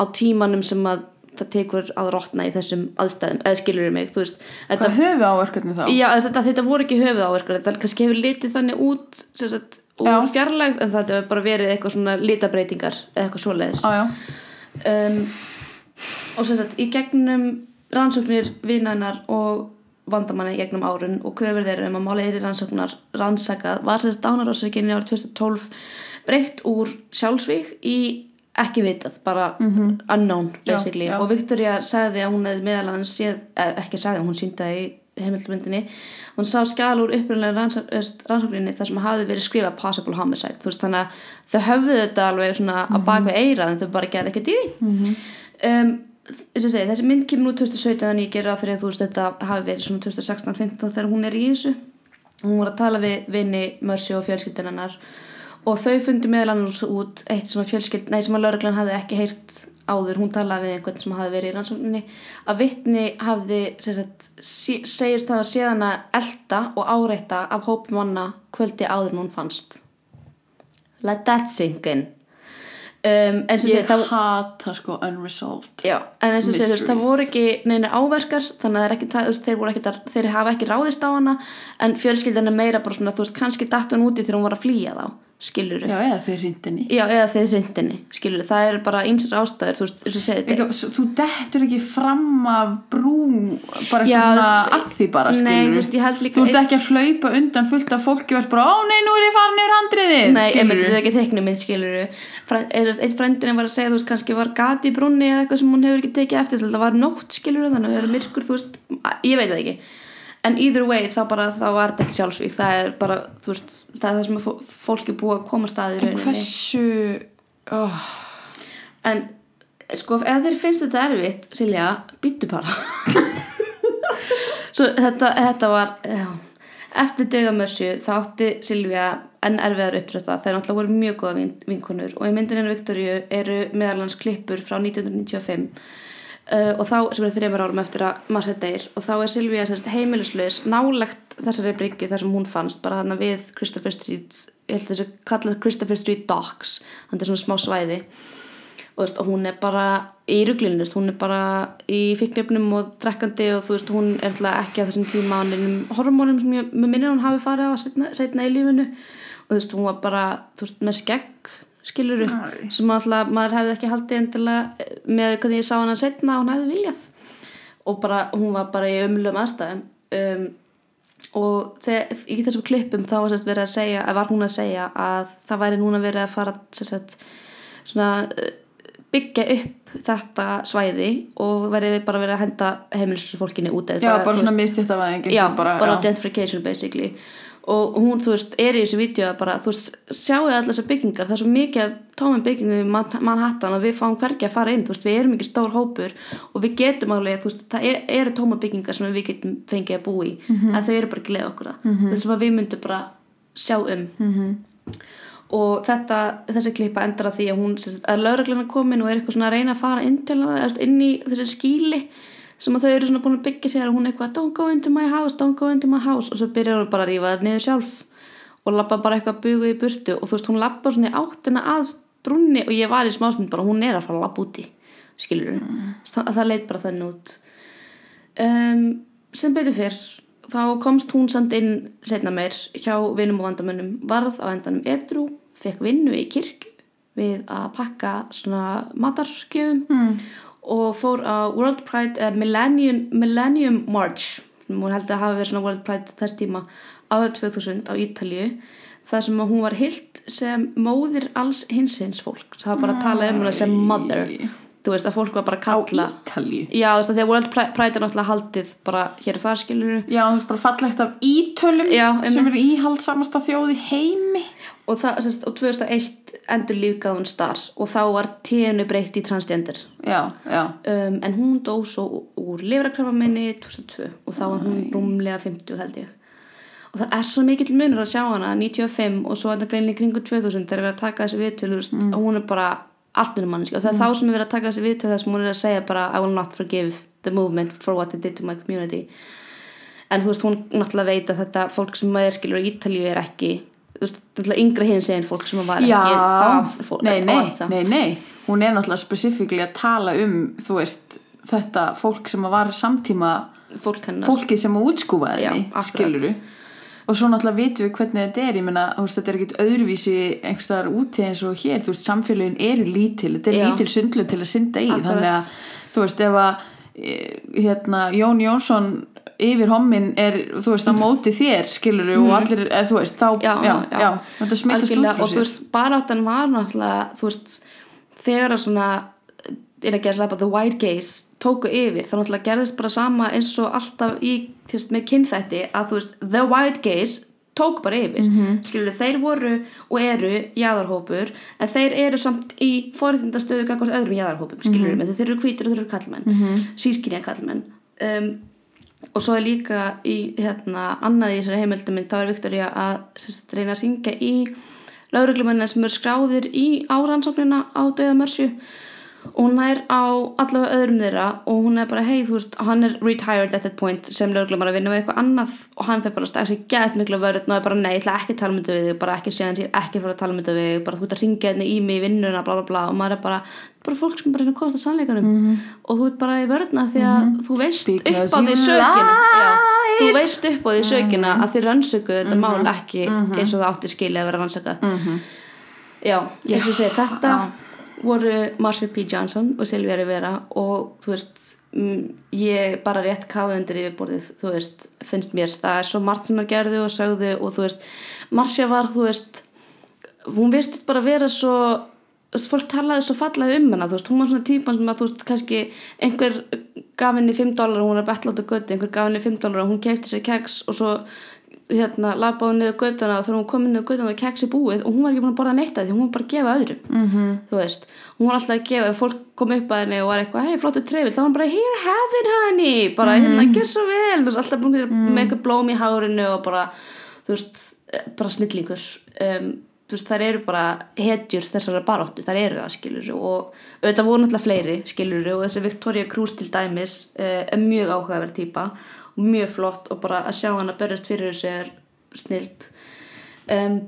á tímanum sem að það tekur að rotna í þessum aðstæðum eða skilur mig, þú veist Hvað höfu áverkarnir þá? Já, þetta, þetta voru ekki höfuð áverkar þetta kannski hefur litið þannig út sagt, úr fjarlægð en þetta hefur bara verið eitthvað svona litabreitingar eða eitthvað svoleiðis. Já um, og sem sagt í gegnum rannsóknir vinaðnar og vandamanni í gegnum árun og hverfur þeirra um að máli eiri rannsóknar rannsakað var sem sagt dánarásökinni árið 2012 breytt úr sjálfsvík í ekki vitað, bara unknown Já, basically. já. og Victoria sagði að hún hefði meðal hans séð, eh, ekki sagði, hún síndaði í heimildmyndinni, hún sá skjal úr upprunlega rannsókninni þar sem hafði verið skrifað possible homicide. Þú veist þannig að þau höfðu þetta alveg svona Mhm. að baka eirað en þau bara gerði ekkert í því. Um, þess að segja, þessi mynd kemur nú 2017 en ég ger að fyrir að þú veist þetta hafi verið svona 2016-15 þegar hún er í þessu. Hún var að tala við vini Mercy og fjölskyldin hennar og þau fundi meðal annars út eitt sem að fjölskyld, nei sem að lauruglan hafði ekki heyrt áður, hún talaði við einhvern sem hafði verið í rannsókninni. Að vittni hafði sagt, segist það að séðan að elta og áreita af hópum manna kvöldi áður en hún fannst. Let that sink in. Um, Ég það hata sko unresolved Já, en eins og veist, það voru ekki neina áverkar, þannig að ekki, þeir, ekki, þeir hafa ekki ráðist á hana en fjölskyldan er meira bara svona, þú veist, kannski datt hún úti þegar hún var að flýja þá, skilur Já, eða þeir hrindinni. Já, eða þeir reyndinni, skilur það er bara ýmsar ástæður, þú veist, og segja þetta Ekki, Þú dettur ekki fram af brú bara Já, eitthvað svona þú að því bara nei, skilur þú veist, Þú ert ekki að hlaupa undan fullt af fólki og ert bara, ó nei, nú er ég farin yfir handriðið Nei, einmitt, þetta er ekki teiknum minn, skilur Eitt frændin var að segja, þú veist, kannski var gati í brunni eða eitthvað sem hún hefur ekki tekið eftir það var nótt, skilur þannig að en either way, þá bara, þá var þetta ekki sjálfsvík það er bara, þú veist, það er það sem fó- fólk er búið að koma staði í En rauninni. hversu oh, en, sko, ef þeir finnst þetta erfitt Silja, býttu bara. Svo þetta, þetta var, já. Eftir dögamössu þá átti Silvía enn erfiðar uppræsta þeir náttúrulega voru mjög góða vin, vinkonur. Og í myndininu Viktoríu eru meðalans klippur frá 1995 uh, og þá sem er þreymur árum eftir að Marcia deyr og þá er Silvía sérst heimilislaus nálegt þessari bryggju þar sem hún fannst bara hana við Christopher Street ég held þessi kallað Christopher Street Docks hann er svona smá svæði. Og, veist, og hún er bara í ruglinu hún er bara í fikknefnum og drekkandi og þú veist hún er ekki á þessum tíma á neinum hormónum sem ég með minni hún hafi farið á setna, setna í lífinu. Og þú veist hún var bara veist, með skegg skiluru Æ. sem alltaf maður hefði ekki haldið endilega með hvernig ég sá hana setna og hún hefði viljað. Og bara, hún var bara í umlum aðstæðum. Um, og þegar, í þessum klippum þá var sérst að segja, eða var hún að segja að það væri núna verið að fara sérst, svona uh, byggja upp þetta svæði og verið bara verið að henda heimilisfólkinni út eða Já, bara þú svona veist, mistitt af aðeins já, bara, bara gentrification basically og hún, þú veist, er í þessu vídeo að bara, þú veist, sjáu allar þessar byggingar það er svo mikið tómum byggingum í Man- Manhattan og við fáum hvergi að fara inn þú veist, við erum ekki stór hópur og við getum alveg, þú veist, það er, eru tóma byggingar sem við getum fengið að búa í en þau eru bara ekki leið okkur það mm -hmm. þess að við myndum bara sjá um -hmm. og þetta þessi klippa endar að því að hún að lögreglana komin og er eitthvað svona að reyna að fara inn til hana, inn í þessi skíli sem að þau eru svona búin að byggja sér og hún er eitthvað don't go into my house, don't go into my house og svo byrjar hún bara að rífa það niður sjálf og labba bara eitthvað bugu í burtu og þú veist hún labba svona í áttina að brunni og ég var í smástund bara hún er að fara að labba úti skilur mm. það, það leit bara þannig út um, sem betur fyrr þá komst hún samt inn setna meir hjá vinum og vandamönnum varð á endanum edru, fekk vinnu í kirkju við að pakka svona matargjöfum mm. Og fór á World Pride eða Millennium, Millennium March. Hún held að hafa verið svona World Pride þess tíma árið 2000 á Ítalíu þar sem hún var hilt sem móðir alls hinsins fólk það var bara að tala um hana sem mother þú veist að fólk var bara að á kalla Ítalíu? Já, þú veist að að World Pride er náttúrulega haldið bara hér og þar skilur Já, þú veist bara fallegt af ítölum Já, sem einmitt. eru íhaldsamasta þjóð í heimi. Og, það, sérst, og 2001 endur lífgað hún starf og þá var ténu breytt í transgender. Já, já. Um, en hún dó svo úr lifrakrafamenni 2002 og þá var hún rúmlega 50 held ég. Og það er svo mikill munur að sjá hana 95 og svo þetta greinlega kringu 2000 þegar við erum að taka þessi viðtölu mm. og hún er bara allt minnum mannski og það er þá sem við erum að taka þessi viðtölu þar sem hún er að segja bara I will not forgive the movement for what they did to my community. En þú veist hún náttúrulega veit að þetta fólk sem er skilur í Ítalíu er ekki þú veist, náttúrulega yngra hinn segin fólk sem var Já, ekki það fólk nei, nei, það. nei, nei. Hún er náttúrulega spesifíkli að tala um þú veist, þetta fólk sem var samtíma fólk fólkið sem útskúfaði skiluru og svo náttúrulega vitum við hvernig þetta er ég þú veist, þetta er ekkit öðruvísi einhverstaðar úti eins og hér, þú veist, samfélagin eru lítil, þetta er Já. lítil sundlu til að synda í, Akkurat. þannig að þú veist, ef að e, hérna, Jón Jónsson yfir hommin er, þú veist, á móti þér skiluru og allir, eða, þú veist, þá Mhm. Já, já, já. já, þetta smitast út frá og þú sér veist, baráttan var náttúrulega þú veist, þegar að svona er að gera slæpa the white gaze tóku yfir, þá náttúrulega gerðist bara sama eins og alltaf í, þú veist, með kynþætti að þú veist, the white gaze tók bara yfir, mm. -hmm. þeir voru og eru jáðarhópur en þeir eru samt í forréttindastöðu gagvart öðrum jáðarhópum, skilur mm -hmm. þeir eru hvítir og þeir eru kallmenn, mm -hmm. sískynja kallmenn um, og svo er líka í hérna, annað í þessari heimilduminn þá er Viktoria að sagt, reyna að ringa í lauruglumennina sem eru skráðir í árannsóknina á döða mörsju og hún er á allavega öðrum þeirra og hún er bara hei þú veist hann er retired at that point sem lauruglumar að vinna við eitthvað annað og hann fyrir bara að stakka sér gett miklu vörð og er bara nei, ég ætla ekki að tala myndu við þig bara ekki séðan sér, ekki fara að tala myndu við þig bara þú ert að ringja hérna í mig í vinnuna bla bla bla og maður er bara, bara fólk sem bara er að komast að sannleikanum og þú ert bara í vörðna því að þú veist Mhm. Because upp á því sökina. Já, þú veist upp á því sökina að þið rannsöku þetta Mhm. mál ekki eins og það átti skilja að vera rannsakað. Já, eins og ég segi þetta. Voru Marcia P. Johnson og Silvia Rivera og þú veist mm, ég bara rétt kafa undir yfirborðið þú veist, finnst mér, það er svo margt sem að gerðu og sögðu og þú veist Marcia var, þú veist hún virtist bara vera svo fólk talaði svo fallega um hana þú veist, hún var svona típan sem að þú veist kannski einhver gaf henni 5 dólar hún var át á götu, einhver gaf henni 5 dólar og hún kefti sér keks og svo hérna, labaði niður götuna og þegar hún kom niður götuna og keksi búið og hún var ekki búin að borða neitt að því hún var bara að gefa öðrum -hmm. þú veist, hún var alltaf að gefa ef fólk kom upp að henni og var eitthvað, hei flottu trefil þá var hún bara, here have it honey. Bara hérna, gjör svo vel, þú veist, alltaf búin með eitthvað blóm í hárinu og bara þú veist, eh, bara snillingur. Um, veist, þær eru bara hetjur þessara baróttu, þær eru það skilur og auðvitað voru náttúrulega fleiri skilur og þessi Victoria Cruz til dæmis uh, er mjög áhugaverð típa og mjög flott og bara að sjá hann að berjast fyrir þessu er snilt. Um,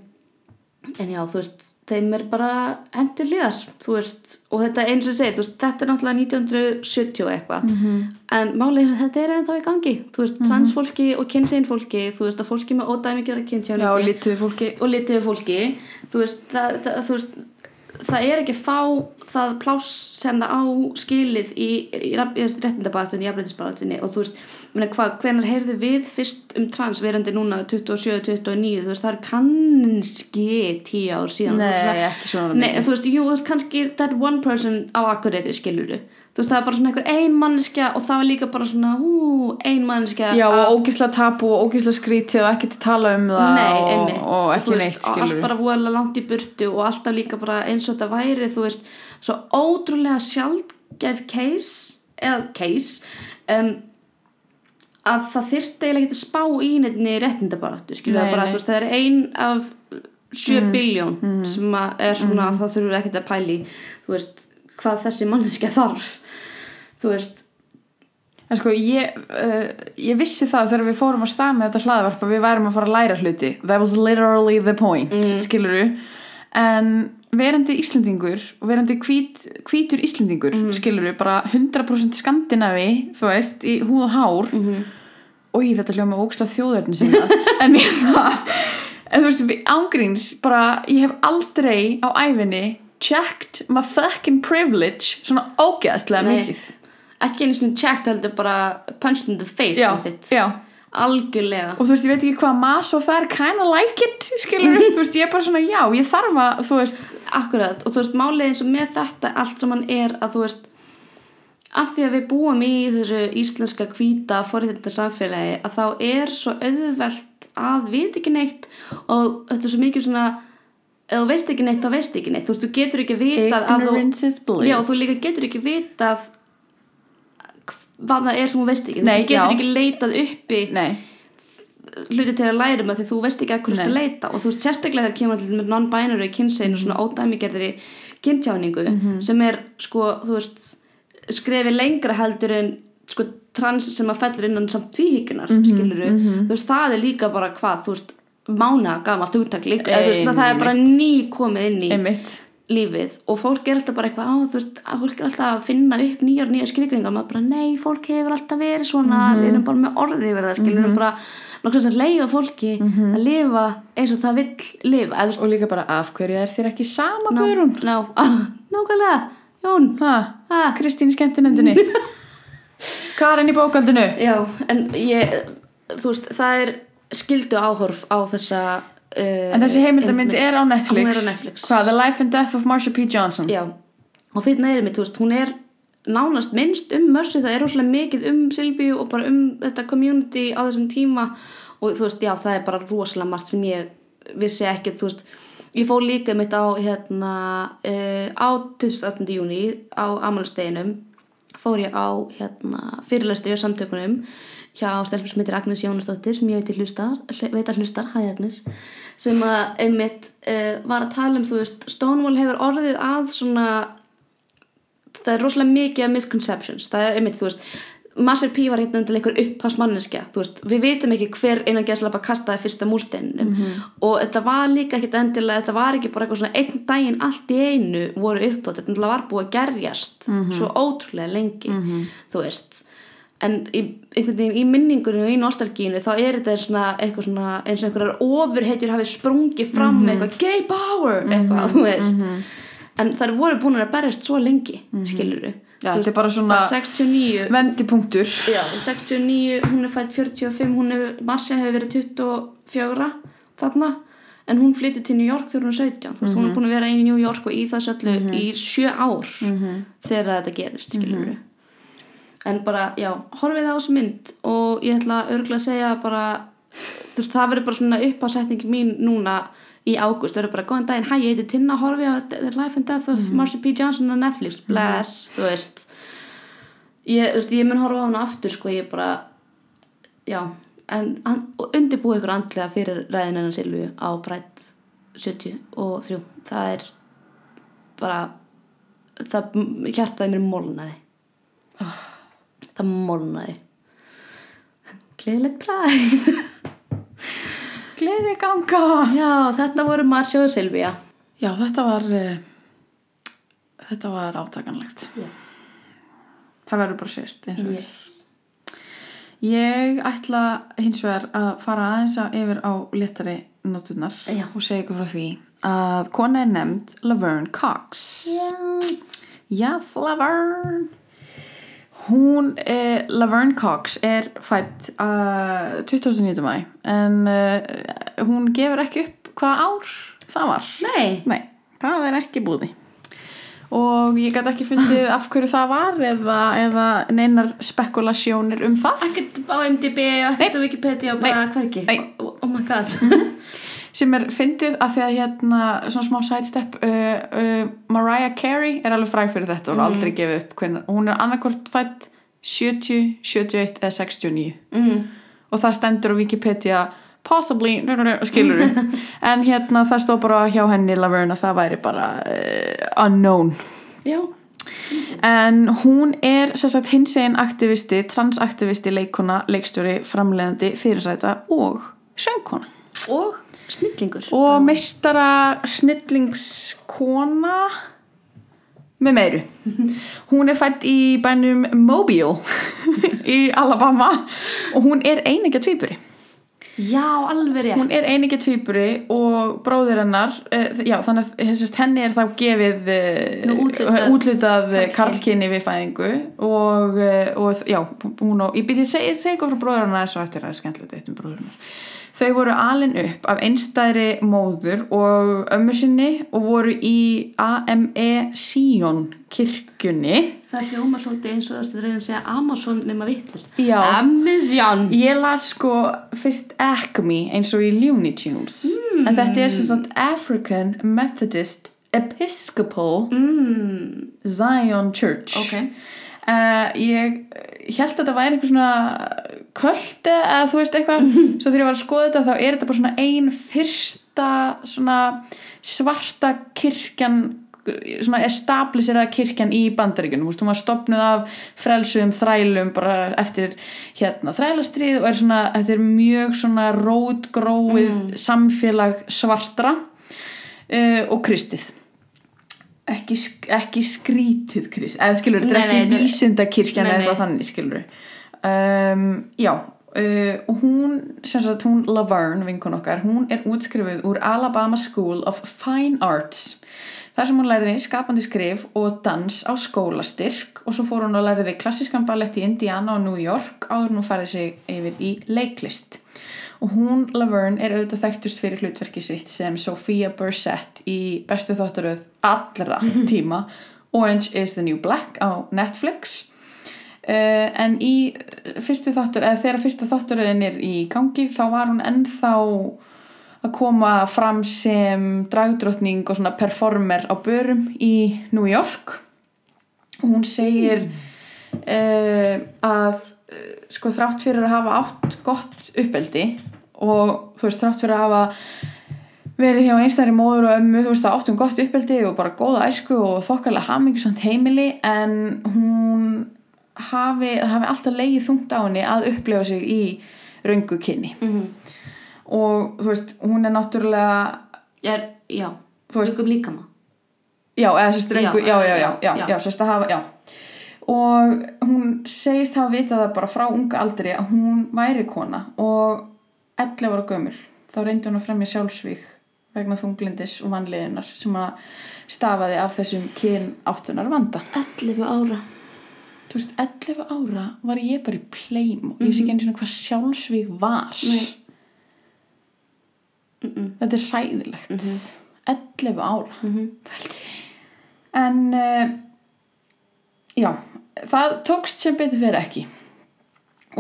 en já, þú veist þeim er bara hendur liðar veist, og þetta eins og ég segi veist, þetta er náttúrulega 1970 eitthvað. Mm -hmm. en málið er að þetta er ennþá í gangi. Þú veist, mm -hmm. transfólki og kynsegin fólki þú veist, að fólki með ódæmigjara kynntjáningi Já, og lituðu fólki. Og fólki. Þú veist, það, það, þú veist það er ekki fá það pláss sem það á skilið í, í, í í afbreytisbátunni og þú veist, hvernig heyrðu við fyrst um trans verandi núna 27-29, þú veist, það er kannski tíu ár síðan Nei, svona, ekki svona Nei, þú veist, jú, kannski that one person á akkureyri, skiluru þú veist það er bara svona einhver ein manneskja og það var líka bara svona hú, ein manneskja Já og ógísla tapu og ógísla skríti og ekki til að tala um það Nei, og, einmitt. og ekki veist, neitt og skilur allt bara voðalega langt í burtu og alltaf líka bara eins og þetta væri þú veist, svo ótrúlega sjálfgef case eða case um, að það þyrta eiginlega ekki að spá í nefni réttindabaráttu það bara, veist, það er ein af 7 mm. biljón Mhm. sem er svona að það þurfur ekkert að pæli veist, hvað þessi manneskja þarf þú veist En sko ég, uh, ég vissi það þegar við fórum að stað með þetta hlaðvarp að við værum að fara að læra hluti That was literally the point, mm. skiluru En verandi Íslendingur og verandi hvít, hvítur Íslendingur mm. skiluru, bara 100% skandinavi þú veist, í húð og hár mm -hmm. og í þetta hljóma óksla þjóðverðin sína en ég það en þú veist, við ángríns bara, ég hef aldrei á æfinni checked my fucking privilege svona ógeðslega mikið. Ekki einu svona checked heldur bara punched in the face já, with it já algjörlega. Og þú veist, ég veit ekki hvað og það er kinda like it, skilur þú veist, ég er bara svona, já, ég þarf að þú veist, Akkurat, og þú veist, málið eins og með þetta allt saman er að þú veist af því að við búum í þessu íslenska hvíta forréttinda samfélagi að þá er svo auðvelt að vita ekki neitt og þetta er svo mikið svona ef þú veist ekki neitt, þá veist ekki neitt. Þú veist, þú getur ekki vitað ignorance is bliss. Já, þú líka getur ekki vitað hvað það er sem þú veist ekki Nei, þú getur já. ekki leitað uppi nei, hluti til að læra um það því þú veist ekki að hverju Nei. þú leita. Og þú veist sérstaklega þegar kemur allir með non-binary kynsegin og svona ódæmigerðri kynntjáningu sem er sko þú veist skrefi lengra heldur en sko trans sem að fellur innan samt tvíhyggjunar mm þú veist það er líka bara hvað þú veist mána gamalt hugtak líka eða, veist, það er bara ný komið inn í einmitt lífið og fólk er alltaf bara eitthvað á, þú veist, fólk er alltaf að finna upp nýjar nýjar skilgringar og maður bara nei, fólk hefur alltaf verið svona. Við erum bara með orðið verið það skilur við erum bara nokkvæmst að leiða fólki að lifa eins og það vill lifa eða, þú og veist, líka bara, af hverju er þér ekki sama ná, Guðrún? ná, nákvæmlega Jón, Kristín í skemmtinendinni Karin í bókaldinu. Já, en ég þú veist, það er skildu áhorf á þessa uh, en þessi heimildamynd er á Netflix er á Netflix. hvað, The Life and Death of Marsha P. Johnson? Já, og fyrir neyri mitt, þú veist, hún er nánast minnst um Mercy, það er rosalega mikið um Silvíu og bara um þetta community á þessum tíma. Og þú veist, já, það er bara rosalega margt sem ég vissi ekki, þú veist, ég fór líka mitt á, hérna, uh, á 28. júni á amalisteginum, fór ég á, hérna, fyrirlæstu á samtökunum hjá stelpur sem heitir Agnes Jónasdóttir sem ég veit, hlustar, að hlustar, hæ Agnes. Sem að einmitt uh, var að tala um, þú veist, Stonewall hefur orðið að svona það er rosalega mikið af misconceptions. Það er einmitt, þú veist Master P var hérna til einhver upphans manneskja þú veist, við vitum ekki hver einan gæslapa kastaði fyrsta múrsteininum og þetta var líka ekkit endilega þetta var ekki bara eitthvað svona einn daginn allt í einu voru upptátt, þetta var búið að gerjast svo ótrúlega lengi þú veist en í, í minningunni og í nostalgínu þá er þetta svona svona eins og einhverjar ofurheitjur hafi sprungið fram með eitthvað gay power! Eitthvað, þú veist. En þær voru búin að berjast svo lengi mm -hmm. Já, þetta er bara svona- 69 vendipunktur. Já, 69, hún er fætt 45 hún er, Marcia hefur verið 24 þarna en hún flyttir til New York þegar hún er 17 mm -hmm. hún er búin að vera í New York og í þess öllu í sjö ár þegar þetta gerist skilur en bara, já, horfið á þessu mynd og ég ætla örgulega að segja bara, þú veist, það verður bara svona uppásetningi mín núna í ágúst, það verður bara, góðan daginn, hæ, ég heiti Tinna horfið á The Life and Death of Marsha P. Johnson á Netflix, bless þú veist. Ég, þú veist, ég mun horfa á hana aftur, sko, ég bara já, en og undirbúið ykkur andlega fyrir ræðin hennar Silvíu á Pride 73 það er bara það hjartaði mér molnaði það molnaði. Gleðilegt præð Gleði ganga já þetta voru Marsha og Silvía Já, þetta var uh, þetta var átakanlegt. Já. Það verður bara sést eins og yes. Ég ætla hins vegar að fara aðeins að yfir á léttari nóturnar Já. og segja ykkur frá því að kona er nefnd Laverne Cox. Já. Yes, Laverne Hún, eh, Laverne Cox er fætt uh, 29. mæ en uh, hún gefur ekki upp hvaða ár það var. Nei. Nei, það er ekki búði og ég gæti ekki fundið af hverju það var eða, eða neinar spekulasjónir um það. Ekkert á MDB ekkert á Wikipedia og bara hvergi. Nei. oh, oh my god sem er fyndið af því að hérna svona smá sidestep uh, uh, Mariah Carey er alveg fræg fyrir þetta og mm. aldrei gefið upp hvenær, og hún er annarkvort fætt 70, 71 eða 69 mm. og það stendur á Wikipedia possibly, skilur en hérna það stóð bara hjá henni Laverne að það væri bara uh, unknown já En hún er sem sagt hinsegin aktivisti, transaktivisti, leikona, leikstjóri, framleiðandi, fyrirsæta og söngkona. og snillingur Og meistara snillingskona með meiru. Hún er fætt í bænum Mobile í Alabama og hún er einingja tvíburi. já alveg rétt Hún er einingja tvíburi og bróðir hennar, uh, já þannig að þessast, henni er þá gefið úthlutað útlutað karlkyn. karlkynni við fæðingu og, og já, hún og, ég byrja að segja, eitthvað frá bróður hennar eftir að það er skemmtilegt eitt um bróður hennar. Þau voru alin upp af einstæðri móður og ömmu sinni og voru í AME Sion kirkjunni. það hljóma svolítið eins og þú veist að reyna að segja Amazon nema vittlust Já. Amazon Ég las sko fyrst Acme eins og í Looney Tunes Hmm. en þetta er sem sagt African Methodist Episcopal mm. Zion Church ok Uh, ég held að þetta væri eitthvað svona köldi eða þú veist eitthvað. Svo þegar ég var að skoða þetta þá er þetta bara svona ein fyrsta svona svarta kirkjan svona establiseraða kirkjan í bandaríkunum, þú veist, hún var stopnuð af frelsuðum þrælum bara eftir hérna þrælastrið og er svona þetta er mjög svona rótgróið samfélag svartra uh, og kristið ekki, ekki skrítið krist eða skilur, þetta er ekki vísindakirkjan eða eitthvað þannig skilur um, já uh, og hún, sem sagt hún Laverne, vinkun okkar, hún er útskrifuð úr Alabama School of Fine Arts. Þar sem hún læriði skapandi skrif og dans á skólastyrk og svo fór hún að læriði klassískan ballett í Indiana og New York áður hún færði sig yfir í leiklist og hún, Laverne, er auðvitað þekktust fyrir hlutverki sitt sem Sophia Bursett í bestu þáttaröð allra tíma Orange is the New Black á Netflix. Uh, en í fyrstu þáttur, eða þegar fyrsta þáttaröðin er í gangi þá var hún ennþá að koma fram sem dragdrottning og svona performer á börum í New York. Og hún segir uh, að sko þrátt fyrir að hafa átt gott uppeldi og þú veist þrátt fyrir að hafa verið hjá einstæðri móður og ömmu þú veist að áttum gott uppeldi og bara góða æsku og þokkarlega hamingisamt heimili en hún hafi, hafi alltaf leigið þungt á henni að upplifa sig í röngu kynni. Mm og þú veist hún er náttúrulega er, já, Röngum líkama. Já, eða sérst röngu, já, já, já, já, já, já. já, sérst að hafa, já og hún segist hafa vitað það bara frá unga aldri að hún væri kona og 11 ára gömul. Þá reyndi hún að fremja sjálfsvík vegna þunglindis og vanliðinar sem að stafaði af þessum kyn áttunar vanda 11 ára. Þú veist, 11 ára var ég bara í pleim og ég veist ekki einu svona hvað sjálfsvík var. Nei. mm -mm. þetta er hræðilegt. 11 ára. Mm en uh, já, það tókst sem betur fyrir ekki.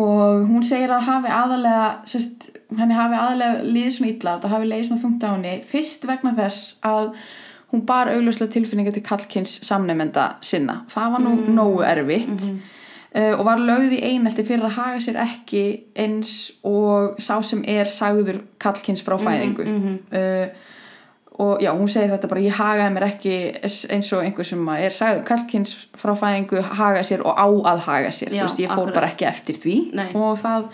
Og hún segir að hafi aðalega sérst, henni hafi aðalega liðið svona illa og hafi leiðið svona þungt á henni fyrst vegna þess að hún bar augljóslega tilfinninga til kallkins samnefnda sinna. Það var nú nógu erfitt uh, og var lögð í einelti fyrir að haga sér ekki eins og sá sem er sagður kallkins frá fæðingu. Mhm. uh, og já, hún segir þetta bara ég hagaði mér ekki eins og einhver sem er sagður kalkins frá fæðingu haga sér og á að haga sér Já, þú veist, ég fór akkurat. bara ekki eftir því Nei. og það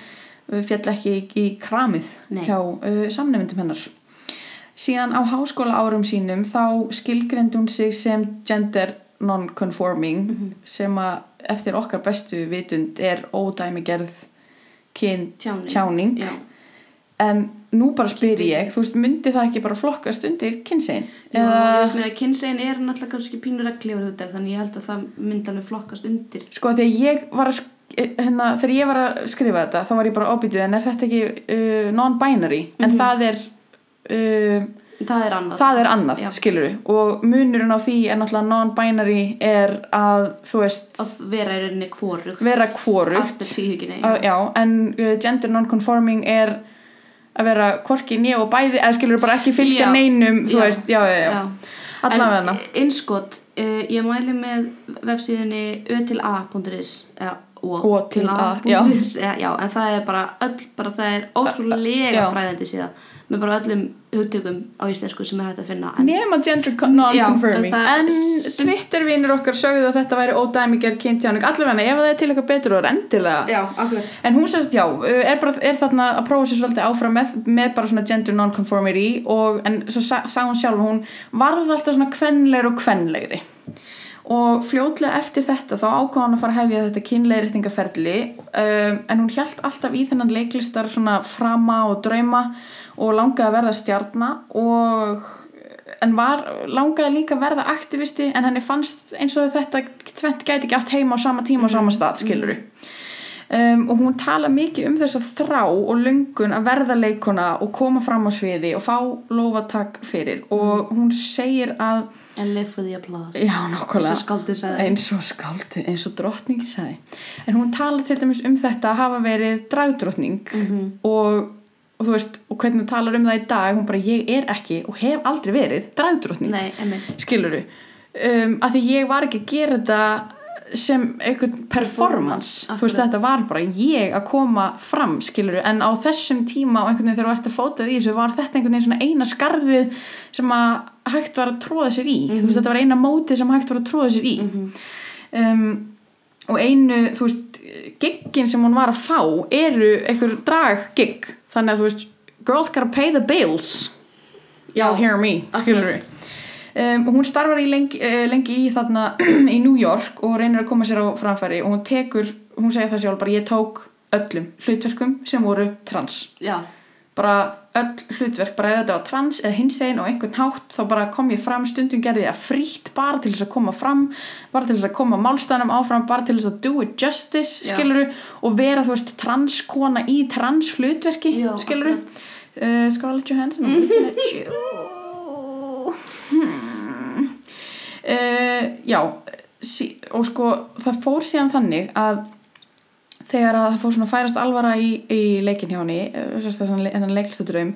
uh, fjall ekki í, kramið Nei. hjá uh, samnefndum hennar síðan á háskóla árum sínum þá skilgrendi hún sig sem gender non-conforming Mhm. sem að eftir okkar bestu vitund er ódæmigerð kyn Tjáning. tjáning Já. En nú bara spyr ég, þú veist, myndi það ekki bara flokkast undir kynsegin? Meina, kynsegin er náttúrulega kannski pínur reglífur hugdag þannig ég held að það myndi alveg flokkast undir. Sko þegar ég var að sk- hérna, þegar ég var að skrifa þetta þá var ég bara ábyrjuð en er þetta ekki uh, non-binary? En það er uh, það er annað. það er annað, skilur og munurinn á því er náttúrulega non-binary er að þú veist að vera í rauninni kvorugt Vera er uh, já, en uh, gender non-conforming er að vera hvorki nýja og bæði eða skilur bara ekki fylgja Já. neinum þú Já. veist, já, já, já, allavega en innskot, uh, ég mæli með vefsíðinni ö til a.is eða O o til til A, a.is já. já, en það er bara öll, bara það er ótrúlega fræðandi síða með bara öllum hugtökum á íslensku sem er hægt að finna Nema gender con- non-confirming en Twitter-vinur okkar sögðu að þetta væri ódæmiger kynntjáning Allavega, ef það er til eitthvað betur og er endilega já, En hún sérst, já, er, bara, er þarna að prófa sér svolítið áfram með, með bara svona gender non-conformity og, en svo sá hún sjálf, hún varð alltaf svona kvenlegur og kvenlegri og fljótlega eftir þetta þá ákvað hann að fara að hefja þetta kynleiðréttingaferli um, en hún hjælt alltaf í þennan leiklistar svona frama og drauma og langaði að verða stjarna og en var, langaði líka að verða aktivisti en henni fannst eins og þetta tvent gæti ekki átt heima á sama tíma og sama stað, skiluru um, og hún tala mikið um þess að þrá og löngun að verða leikona og koma fram á sviði og fá lofatak fyrir. Og hún segir að and live for the applause. Já, eins nokkulega og skáldið sagði. Eins og skáldi, eins og drottningi sagði. En hún tala til dæmis um þetta að hafa verið dragdrottning og, og þú veist, og hvernig hún talar um það í dag hún bara, ég er ekki og hef aldrei verið dragdrottning nei, emmitt skiluru um, að því ég var ekki að gera þetta sem einhvern performance. Performance, þú veist þetta var bara ég að koma fram skiluru en á þessum tíma og einhvern veginn þegar þú ert að fóta því þessu var þetta einhvern veginn svona eina skarfið sem að hægt var að tróða sér í? Þú veist þetta var eina móti sem hægt var að tróða sér í. Um, og einu þú veist giggin sem hún var að fá eru einhver drag gig þannig að þú veist girls gotta pay the bills. Y'all hear me skiluru. Um, hún starfar í lengi, uh, lengi í þarna í New York og reynir að koma sér á framfæri og hún tekur, hún segir það sjálf bara ég tók öllum hlutverkum sem voru trans. Já, bara öll hlutverk, bara ef þetta var trans eða hinsegin og einhvern hátt þá bara kom ég fram stundum gerði ég að frítt bara til þess að koma fram bara til þess að koma málstæðanum áfram bara til þess að do it justice, Já. skiluru og vera þú veist transkona í trans hlutverki Já, skiluru uh, Scarlett Johansson I'm looking at you. Hmm. Uh, já sí, og sko það fór síðan þannig að þegar að það fór svona færast alvara í, í leikin hjá henni þennan leiklistadraum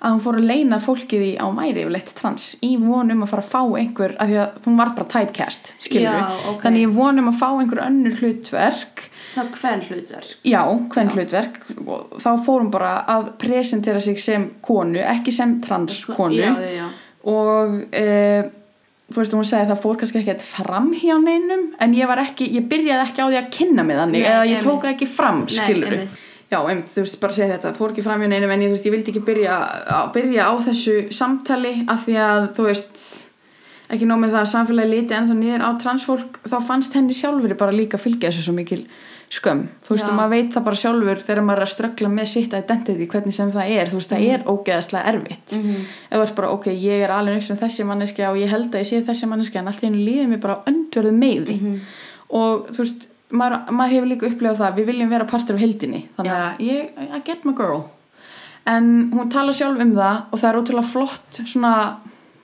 að hún fór að leina fólkið í á mæri yfirleitt trans í vonum að fara að fá einhver af því að hún var bara typecast skilur Já, ok. þannig í vonum að fá einhver önnur hlutverk. Er hvern hlutverk? Já, hvern hlutverk. Og þá fór hún bara að presentera sig sem konu, ekki sem transkonu. Já, já, og e, þú veist, hún segi að það fór kannski ekki fram hjá neinum en ég var ekki, ég byrjaði ekki á því að kynna mig þannig Nei, eða ég tók einmitt. það ekki fram, Nei, skilur einmitt. já, einmitt, þú veist, bara segja þetta, fór ekki fram hjá neinum en ég, veist, ég vildi ekki byrja á, byrja á þessu samtali af því að, þú veist ekki nóg með það að samfélagi liti ennþá niður á transfólk, þá fannst henni sjálfur bara líka fylgja þessu svo mikil skömm. Þú veist, og maður veit það bara sjálfur þegar maður er að ströggla með sitt identity hvernig sem það er, þú veist, það er ógeðaslega erfitt. Mhm. ef þú ert bara, ok, ég er alveg upp sem þessi manneskja og ég held að ég sé þessi manneskja en allt í hennu líður mér bara öndverðu meiði Mhm. og þú veist maður, maður hefur líka upplegað það, við viljum vera partur af heldinni, þannig Já. að ég, I get my girl. En hún talar sjálf um það og það er ótrúlega flott svona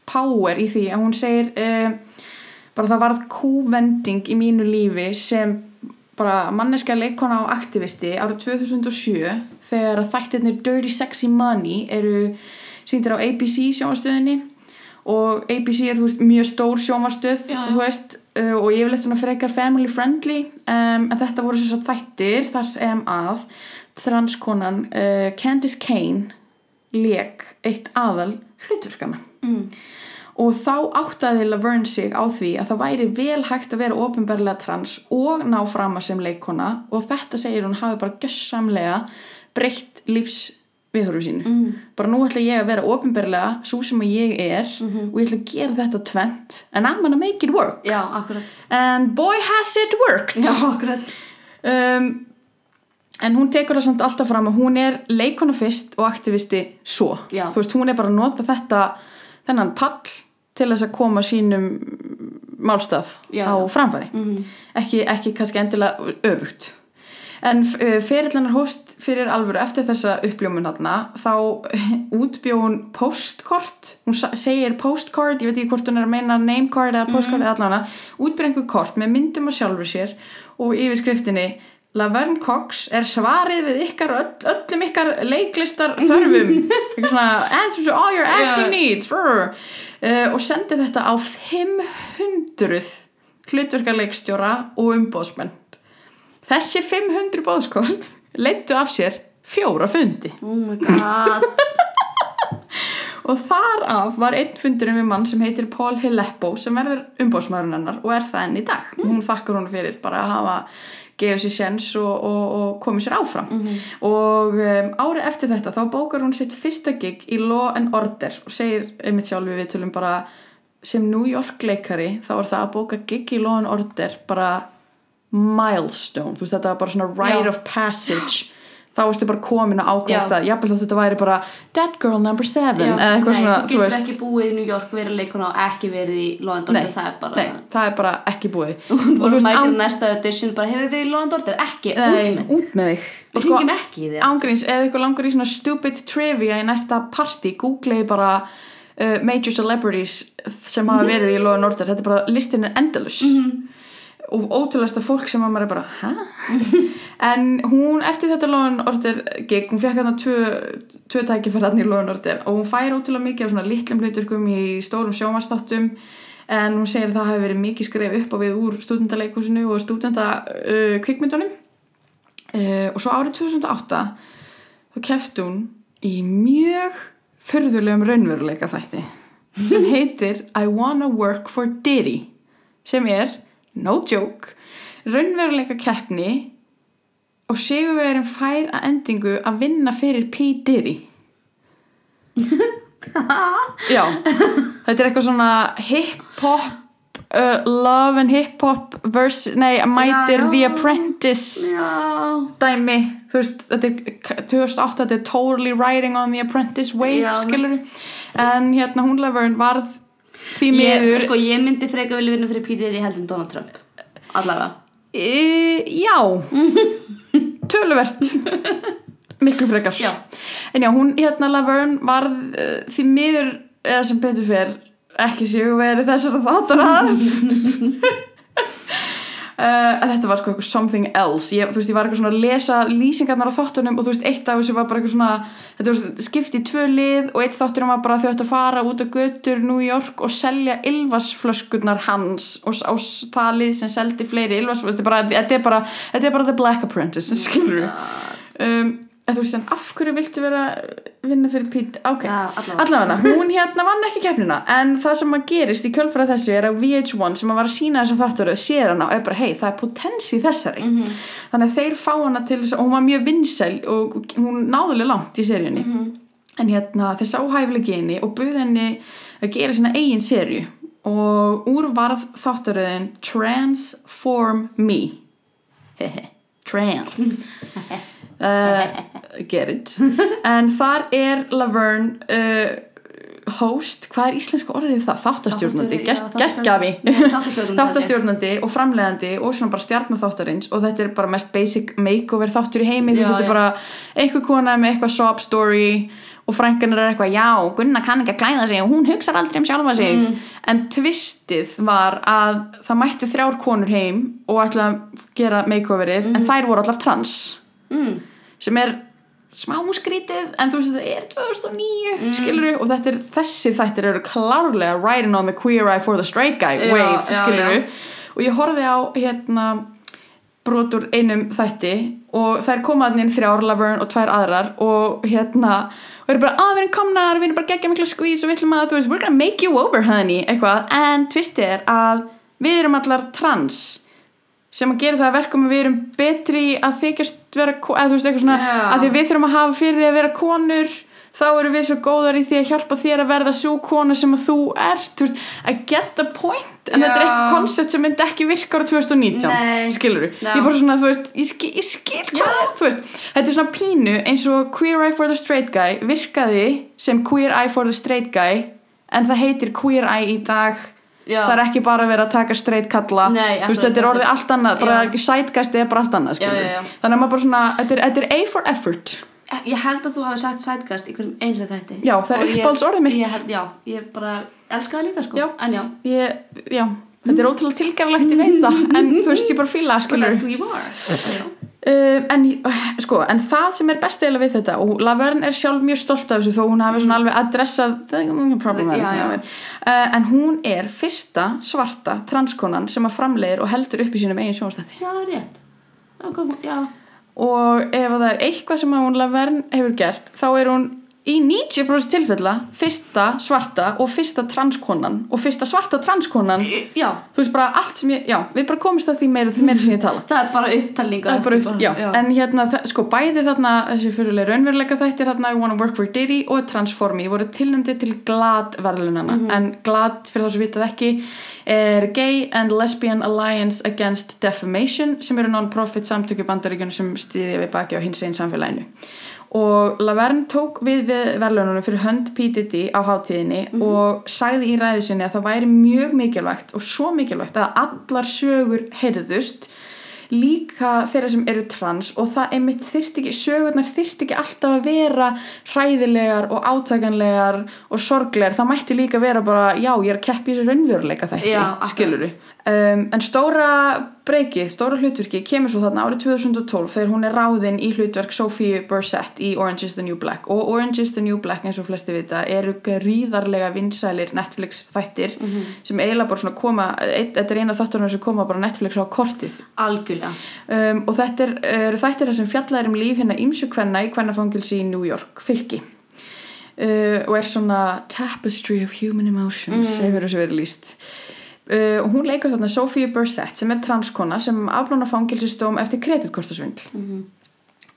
power í því að hún segir uh, bara bara manneska leikona og aktivisti árið 2007 þegar þættirnir Dirty Sexy Money eru sýndir á ABC sjónvarstöðinni og ABC er veist, mjög stór sjónvarstöð Já. þú veist, uh, og yfirleitt svona frekar family friendly um, en þetta voru þess að þættir þar sem að transkonan uh, Candice Kane leik eitt aðal hlutverkana Mm. Og þá áttaði Laverne sig á því að það væri vel hægt að vera ofinberlega trans og ná fram að sem leikona og þetta segir hún hafi bara gössamlega breytt lífs viðhorfu sínu. Mm. bara nú ætla ég að vera ofinberlega svo sem ég er Mhm. og ég ætla að gera þetta tvent and I'm gonna make it work. Já, and boy has it worked. Já, um, en hún tekur það samt alltaf fram að hún er leikona fyrst og aktivisti svo. Já. þú veist, hún er bara að nota þetta þennan pall til þess að koma sínum málstað Já. á framfæri Mhm. ekki, ekki kannski endilega öfugt en uh, ferillennar hóst fyrir alvöru eftir þessa uppljómun þarna þá útbjó hún postkort hún segir postcard, ég veit ekki hvort hún er að meina namecard eða postcard eða allavega útbjó einhver kort með myndum að sjálfur sér og yfir skriftinni Laverne Cox er svarið við ykkar öll, öllum ykkar leiklistar þörfum Eitthvað svona, answer to all your acting Já. needs brr. Uh, og sendi þetta á 500 hlutverkarleikstjóra og umbóðsmenn þessi 500 bóðskort leittu af sér fjóra fundi. Oh my god. og þar af var einn fundurinn við mann sem heitir Paul Hileppo sem verður umbóðsmaðurinn hennar og er það enn í dag. Hún þakkar hún fyrir bara að hafa gefið sér sjens og, og, og komið sér áfram. Og um, árið eftir þetta þá bókar hún sitt fyrsta gig í Law and Order og segir einmitt sjálf við tölum bara sem New York leikari þá er það að bóka gig í Law and Order bara milestone, þú veist þetta var bara svona rite Já. of passage þá varstu bara komin að Já. ákvæmst að jafnvel þótt þetta væri bara dead girl number seven Já, eða eitthvað svona, þú getur ekki búið í New York verið leikuna og ekki verið í Order, nei, það er bara nei, það er bara ekki búið. Og þú veist, mætir án- næsta audition bara hefur við í Order, ekki, nei, út með þig. við sko, hringjum ekki í þér ángríns, ef ykkur langar í svona stupid trivia í næsta party, googleði bara uh, major celebrities sem hafa verið í Order. Þetta er bara, listin er endalus og ótrúlega fólk sem að maður er bara hæ? en hún, eftir þetta Order gig, hún fekk hérna tvö, tvö tækifærðan í Order og hún fær ótrúlega mikið af svona litlum hluturkum í stórum sjómanstáttum en hún segir að það hafi verið mikið skref upp á við úr stúdendaleikúsinu og stúdenda uh, kvikmyndunum uh, og svo árið 2008 þá kefti hún í mjög förðulegum raunveruleika þætti sem heitir I Wanna Work for Diddy sem er, no joke. Raunveruleika keppni og sigurverðin fær að endingu að vinna fyrir P. Diddy. Já. Þetta er eitthvað svona hip-hop uh, love and hip-hop verse, nei, mætir. The Apprentice já, dæmi, þú veist, þetta er 2008, þetta er totally riding on the apprentice wave, skilur en hérna hún Laverne varð ég, miður sko, ég myndi freka vilja vinna fyrir Peter í heldum Donald Trump allavega. E, já. Töluvert. Miklu frekar. Já. en já, hún hérna Laverne varð uh, því miður, eða sem betur fer ekki séu verið þessara þáttur Uh, að þetta var sko eitthvað something else. Ég, þú veist, ég var eitthvað svona að lesa lýsingarnar á þáttunum og þú veist, eitt af þessu var bara eitthvað svona þetta var skipt í tvö lið og eitt þáttunum var bara þau ættu að fara út á götur New York og selja ylvasflöskurnar hans og, og það lið sem seldi fleiri ylvasflöskur þetta er bara, þetta er bara, þetta er bara The Black Apprentice skilur um, en þú veist, en af hverju viltu vera vinna fyrir Pete, ok. Já, allavega. hún hérna vann ekki keppnina en það sem að gerist í kjölfæra þessu er að VH1 sem að var að sína þess að þáttur sér hana og er bara, hei, það er potensi þessari. Mhm. þannig að þeir fá hana til og hún var mjög vinsæl og hún náðulega langt í seríunni. Mhm. en hérna þeir sá hæfilega henni og buð henni að gera sína eigin seríu. Og úr varð þáttaröðin Transform Me. Hehe, Trans get it en þar er Laverne uh, host, hvað er íslenska orðið það? Þáttastjórnandi, gestgafi þáttastjórnandi. og framleiðandi og svona bara stjarnaþáttarins og þetta er bara mest basic makeover þáttur í heimi þetta er bara einhver kona með eitthvað sob story og frænganur er eitthvað, já, Gunna kann ekki að klæða sig og hún hugsar aldrei um sjálfa sig Mm. en tvistið var að það mættu þrjár konur heim og ætla að gera makeoverið en þær voru allar trans mm. sem er smá skrítið en þú veist þetta er 2009 mm. og þetta er, þessi þættir eru klárlega riding on the queer eye for the straight guy Já, wave já, skiluru já. og ég horfði á hérna brotur einum þætti og þær komaðan inn þrjár Laverne og tvær aðrar og hérna og eru bara, að við erum komnar, við erum bara geggja mikla skvís og við ætlum að, þú veist, we're gonna make you over honey, eitthvað, en tvistið er að við erum allar trans sem að gera það að verkum að við erum betri að þykjast vera, eða þú veist, eitthvað svona Já. að því við þurfum að hafa fyrir því að vera konur þá erum við svo góðar í því að hjálpa þér að verða svo kona sem að þú ert þú veist, I get the point en Já. þetta er eitthvað koncept sem myndi ekki virka ára 2019, Nei. skilur Já. ég er bara svona, þú veist, ég skil, ég skil hvað það, þú veist, þetta er svona pínu eins og Queer Eye for the Straight Guy virkaði sem Queer Eye for the Straight Guy en það heitir Queer Eye í dag Já. það er ekki bara að vera að taka straight kalla Nei, þú veist, þetta er orðið allt annað bara Já. sætgæsti er bara allt annað. Já, þannig að maður bara svona, þetta er, þetta er A for effort Ég held að þú hafi sagt sætkast í hverjum einlega þætti Já, það er Og ég- uppáhaldsorðið mitt. ég held, Já, ég bara elska það líka sko Já. En já, ég, já, þetta er ótrúlega tilgerðalegt ég veit það, en þú veist, ég bara fíla það, but skilur Uh, en, sko, en það sem er best eiginlega við þetta og Laverne er sjálf mjög stolt af þessu þó hún hafi svona alveg adressað problem Já, já. uh, en hún er fyrsta svarta transkonan sem að framleiðir og heldur upp í sínum eigin sjónstætti Já, rétt. Já, kom, og ef það er eitthvað sem hún Laverne hefur gert þá er hún í 90% tilfella fyrsta svarta og fyrsta transkonan og fyrsta svarta transkonan Já, þú veist bara allt sem ég, já, við bara komist að því meira, því meira sem ég tala. Það er bara upptalninga upp, já, en hérna, sko, bæði þarna þessi fyrirlega raunveruleika þættir þarna I Wanna Work for Diddy og Transformi voru tilnæmdi til GLAD verðlunana en GLAD, fyrir þá sem vitað ekki er Gay and Lesbian Alliance Against Defamation sem eru non-profit samtöku bandaríkjunum sem stýðja við baki á hins einn samfélaginu og Laverne tók við verðlununum fyrir hönd P. Diddy á hátíðinni og sagði í ræðu sinni að það væri mjög mikilvægt og svo mikilvægt að allar sögur heyrðust líka þeirra sem eru trans og það einmitt þyrfti ekki, sögurnar þyrfti ekki alltaf að vera hræðilegar og átakanlegar og sorglegar, það mætti líka vera bara, já, ég er að keppi í þessu raunveruleika akkurat. skiluru um, en stóra breykið, stóra hlutverki kemur svo þarna árið 2012 þegar hún er ráðin í hlutverk Sophie Bursett í Orange is the New Black. Og Orange is the New Black eins og flesti vita eru gríðarlega vinsælir Netflix þættir sem eiginlega bara svona koma, þetta er eina þátturinn sem koma bara Netflix á kortið. Algjörlega. Um, og þetta er, eru þættir þar sem fjallar um líf hérna ímsu kvenna í kvennafangilsi í New York, fylki. Uh, og er svona tapestry of human emotions hefur þessu verið líst uh, og hún leikur þarna Sophie Bursett sem er transkona sem aflána fangilsistóm eftir kreditkortasvindl.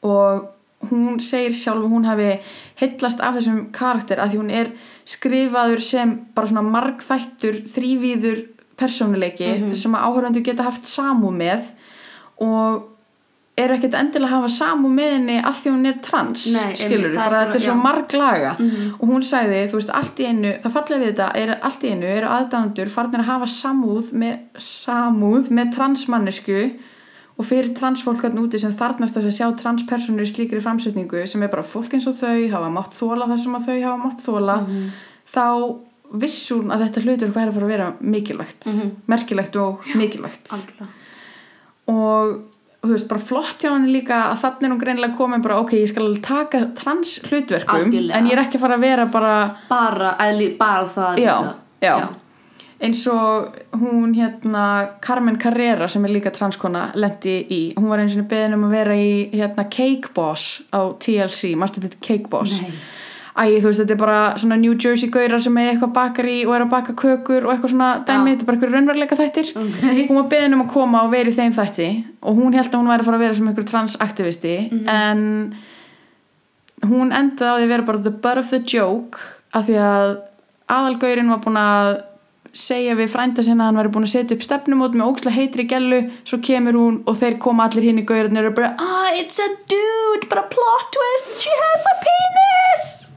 Og hún segir sjálf að hún hafi heillast af þessum karakter að því hún er skrifaður sem bara svona margþættur þrývíður persónuleiki sem að áhörvendur geta haft samú með. Og eru ekkert endilega að hafa samú með henni af því hún er trans Nei, skilur, er bara- þetta er svo já. marglaga og hún sagði, þú veist, allt í einu það fallega við þetta, er allt í einu eru aðdæðandur farnir að hafa samúð með samúð með transmannesku og fyrir transfólk hann úti sem þarnast að sjá transpersonur í slíkri framsetningu sem er bara fólk eins og þau hafa mátt þóla það sem að þau hafa mátt þóla þá viss hún að þetta hlutur væri að fara að vera mikilvægt merkilegt og mikilvægt. Algjörlega. Og þú veist, bara flott hjá henni líka að þannig hún greinilega komin bara ok, ég skal alveg taka trans hlutverkum Algjörlega. en ég er ekki að fara að vera bara Bara, eðli, bara það já, líka. já, eins og hún hérna Carmen Carrera sem er líka transkona lendi í, hún var eins og beðin um að vera í hérna Cake Boss á TLC, mástu þetta Cake Boss Nei. Æ, þú veist, þetta er bara svona New Jersey gaurar sem er eitthvað bakar í og er að baka kökur og eitthvað svona dæmi, þetta er bara eitthvað raunveruleika þættir. Ok. hún var beðin um að koma og vera í þeim þætti og hún held að hún væri að fara að vera sem einhver transaktivisti en hún endaði á því að vera bara the butt of the joke af því að aðalgaurinn var búin að segja við frænda sinna að hann væri búin að setja upp stefnumót með óksla heitri gellu. Svo kemur hún og þeir koma allir hinn í gaurinn og bara ah it's a dude bara plot twist she has a penis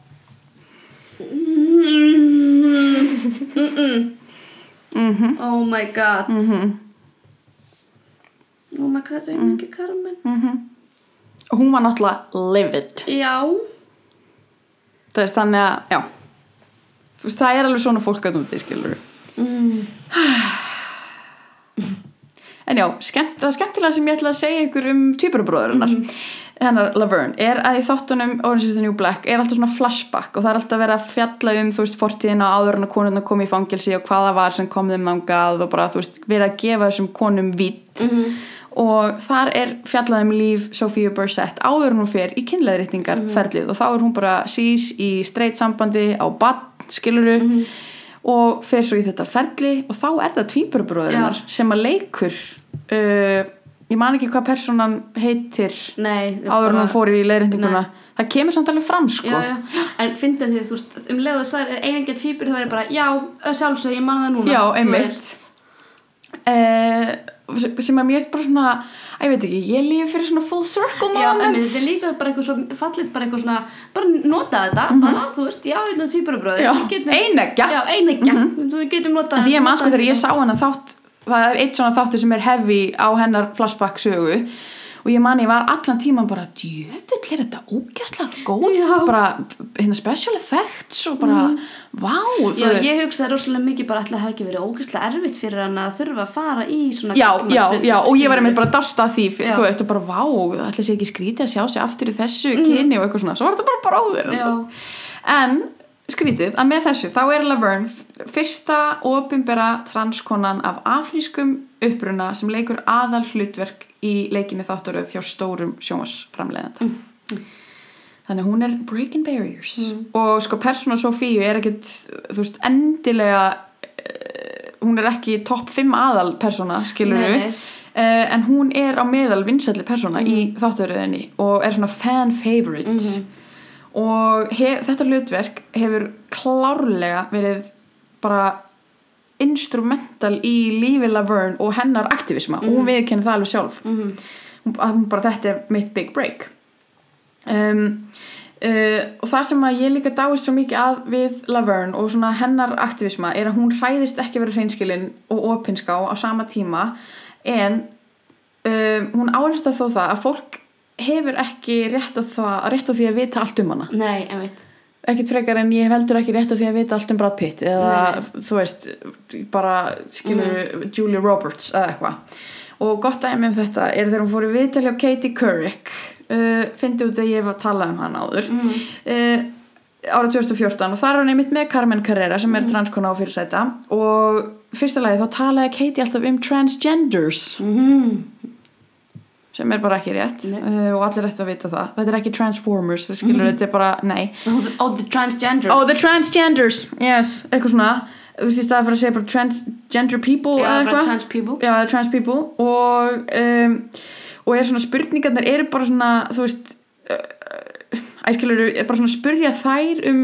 Oh my god. Mhm. Oh my god, það er mikið Carmen og hún var náttúrulega livid. Já. Það veist þannig að já. Þú veist, það er alveg svona fólk að núti skilur en já, skemmt, það skemmtilega sem ég ætla að segja ykkur um týpurabróðurinnar hennar Laverne er að í þáttunum Orange is the New Black er alltaf svona flashback og það er alltaf verið að fjalla um þú veist fortíðina áður en að konurna kom í fangilsi og hvað það var sem kom þeim þangað og bara þú veist verið að gefa þessum konum vitt og þar er fjallað um líf Sophia Bursett áður en hún fer í kynleðrýtningarferlið og þá er hún bara sís í straight sambandi á bann, skiluru og fer svo í þetta ferli og þá er það tvíburabróðurinnar sem að leikur uh, ég man ekki hvað personan heitir Nei, áður en hún fór í leiðrýtninguna Nei. það kemur samt alveg fram sko. Já, já, en fyndið því, þú veist, um leið og það er einengja tvíbur þá er bara, já, sjálfsög, ég man það núna. Já, einmitt. uh, sem að mér erst bara svona að ég veit ekki, ég lífi fyrir svona full circle moment þetta er líka bara eitthvað svo fallit bara eitthvað svona, bara nota þetta bara, þú veist, já, tvíburabröður Mhm. Já, eineggja. Já, einegja, við getum notað því ég man sko notað þegar ég þetta. sá hana þátt það er eitt svona þáttur sem er heavy á hennar flashback sögu og ég man ég var allan tíman bara djöfull er þetta ógæslega góð? Já. Bara hérna special effects og bara vá þú Já, ég hugsaði rosalega mikið bara ætla að hafa ekki verið ógeðslega erfitt fyrir hann að þurfa að fara í svona Já, já, já, og ég var einmitt bara að dásta því, þú veist, og bara vá, ætla sér ekki skrítið að sjá sig aftur í þessu kyni og eitthvað svona, svo var þetta bara. Já. en skrítið að með þessu, þá er Laverne fyrsta ofinbera transkonan af afrískum uppruna sem leikur aðal hlutverk í leikinni þáttaröð hjá stórum sjómasframleiðanda Mm. þannig að hún er breaking barriers og sko persóna Sofíu er ekkit þú veist, endilega eh, hún er ekki topp 5 aðal persóna, skilur við nei. en hún er á meðal vinsælli persóna í þáttaröðinni og er svona fan favorite Mhm. og hef, þetta hlutverk hefur klárlega verið bara instrumental í lífi Laverne og hennar aktivisma. Og hún viðkenni það alveg sjálf. Mhm. hún, að hún bara þetta er mitt big break. Um, uh, og það sem að ég líka dáist svo mikið að við Laverne og svona hennar aktivisma er að hún hræðist ekki að vera hreinskilin og opinská á sama tíma. En um, hún áherslu þó það að fólk hefur ekki rétt á, það, rétt á því að vita allt um hana. Nei, ég veit ekkert frekar en ég heldur ekki rétt á því að vita allt um Brad Pitt eða þú veist bara skilur Julia Roberts eða eitthvað. Og gott dæmi um þetta er þegar hún fór í viðtali á Katie Couric uh, fyndi út að ég var að tala um hann áður uh, ára 2014 og þar er hann einmitt með Carmen Carrera sem er transkona á fyrirsæta. Og fyrsta lagi þá talaði Katie alltaf um transgenders. Mm sem er bara ekki rétt uh, og allir ættu að vita það. Þetta er ekki Transformers, skilur þetta er bara, nei. Oh, the, oh, the transgenders. Oh, the transgenders, yes, eitthvað svona. Þú veist, í staði fyrir að segja bara transgender people eða bara eitthvað. trans people. Já, trans people. Og um, og er svona spurningarnar eru bara svona þú veist æskilur er bara svona að spurja þær um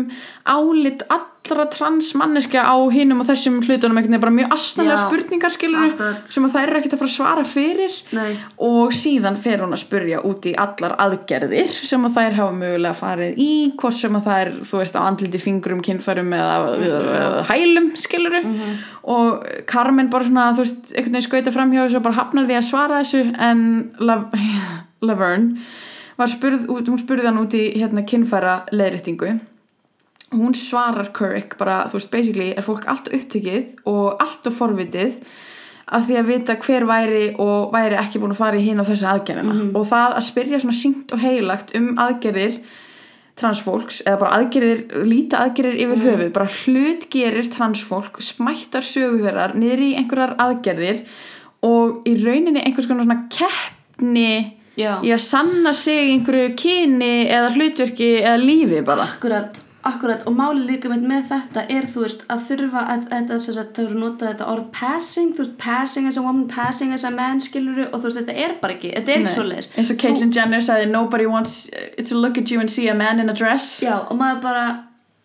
álit allra transmanneskja á hinum og þessum hlutunum. Einhvern veginn bara mjög astanlega Já, spurningar skilur akkurat. sem að þær eru ekkert að fara að svara fyrir. Nei. og síðan fer hún að spurja út í allar aðgerðir sem að þær hafa mögulega farið í hvort sem að þær, þú veist, á andliti fingrum, kynfærum eða, eða hælum skiluru og Carmen bara svona, þú veist, einhvern veginn skauta framhjá þessu og bara hafnar því að svara þessu en Lav Laverne spurð hún spurði hann út í hérna kynfæra leðréttingu hún svarar Couric bara, þú veist, basically er fólk allt upptekið og allt og forvitið að því að vita hver væri og væri ekki búin að fara í hinn á þessu aðgerðina. Og það að spyrja svona syngt og heilagt um aðgerðir transfólks eða bara aðgerðir, líta aðgerðir yfir höfuð, bara hlutgerir transfólk, smættar sögu þeirrar niður í einhverjar aðgerðir og í rauninni einhvers konar svona keppni Já. í að sanna sig einhverju kyni eða hlutverki eða lífi bara. Akkurat, akkurat. Og máli líka með, með þetta er þú veist að þurfa að, að, að, að það eru notað þetta orð passing, þú veist passing as a woman, passing as a man skiluru og þú veist þetta er bara ekki, þetta er ekki svo leiðis eins og Caitlyn Jenner sagði nobody wants to look at you and see a man in a dress. Já, og maður bara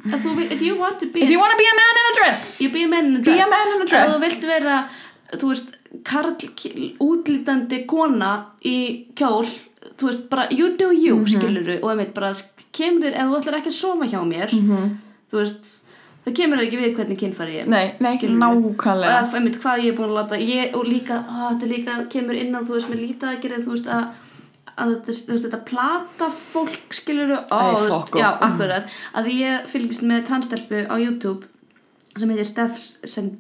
að þú, if you want to be if you wanna be a man in a dress. You be a man in a Be dress. a man in a dress. Ef þú vilt vera, þú veist karl, útlítandi kona í kjól þú veist, bara you do you, Mhm. skiluru og einmitt bara kemur þér, ef þú ætlar ekki að sofa hjá mér þú veist, það kemur þér ekki við hvernig kynfæri ég nei, nei, Skilurðu? nákvæmlega og einmitt hvað ég er búin að láta ég, og líka, á, þetta líka kemur inn á þú veist, með gera þú veist að að þetta, þetta plata fólk skilur off. akkurat að ég fylgist með transtelpu á YouTube sem heitir Steph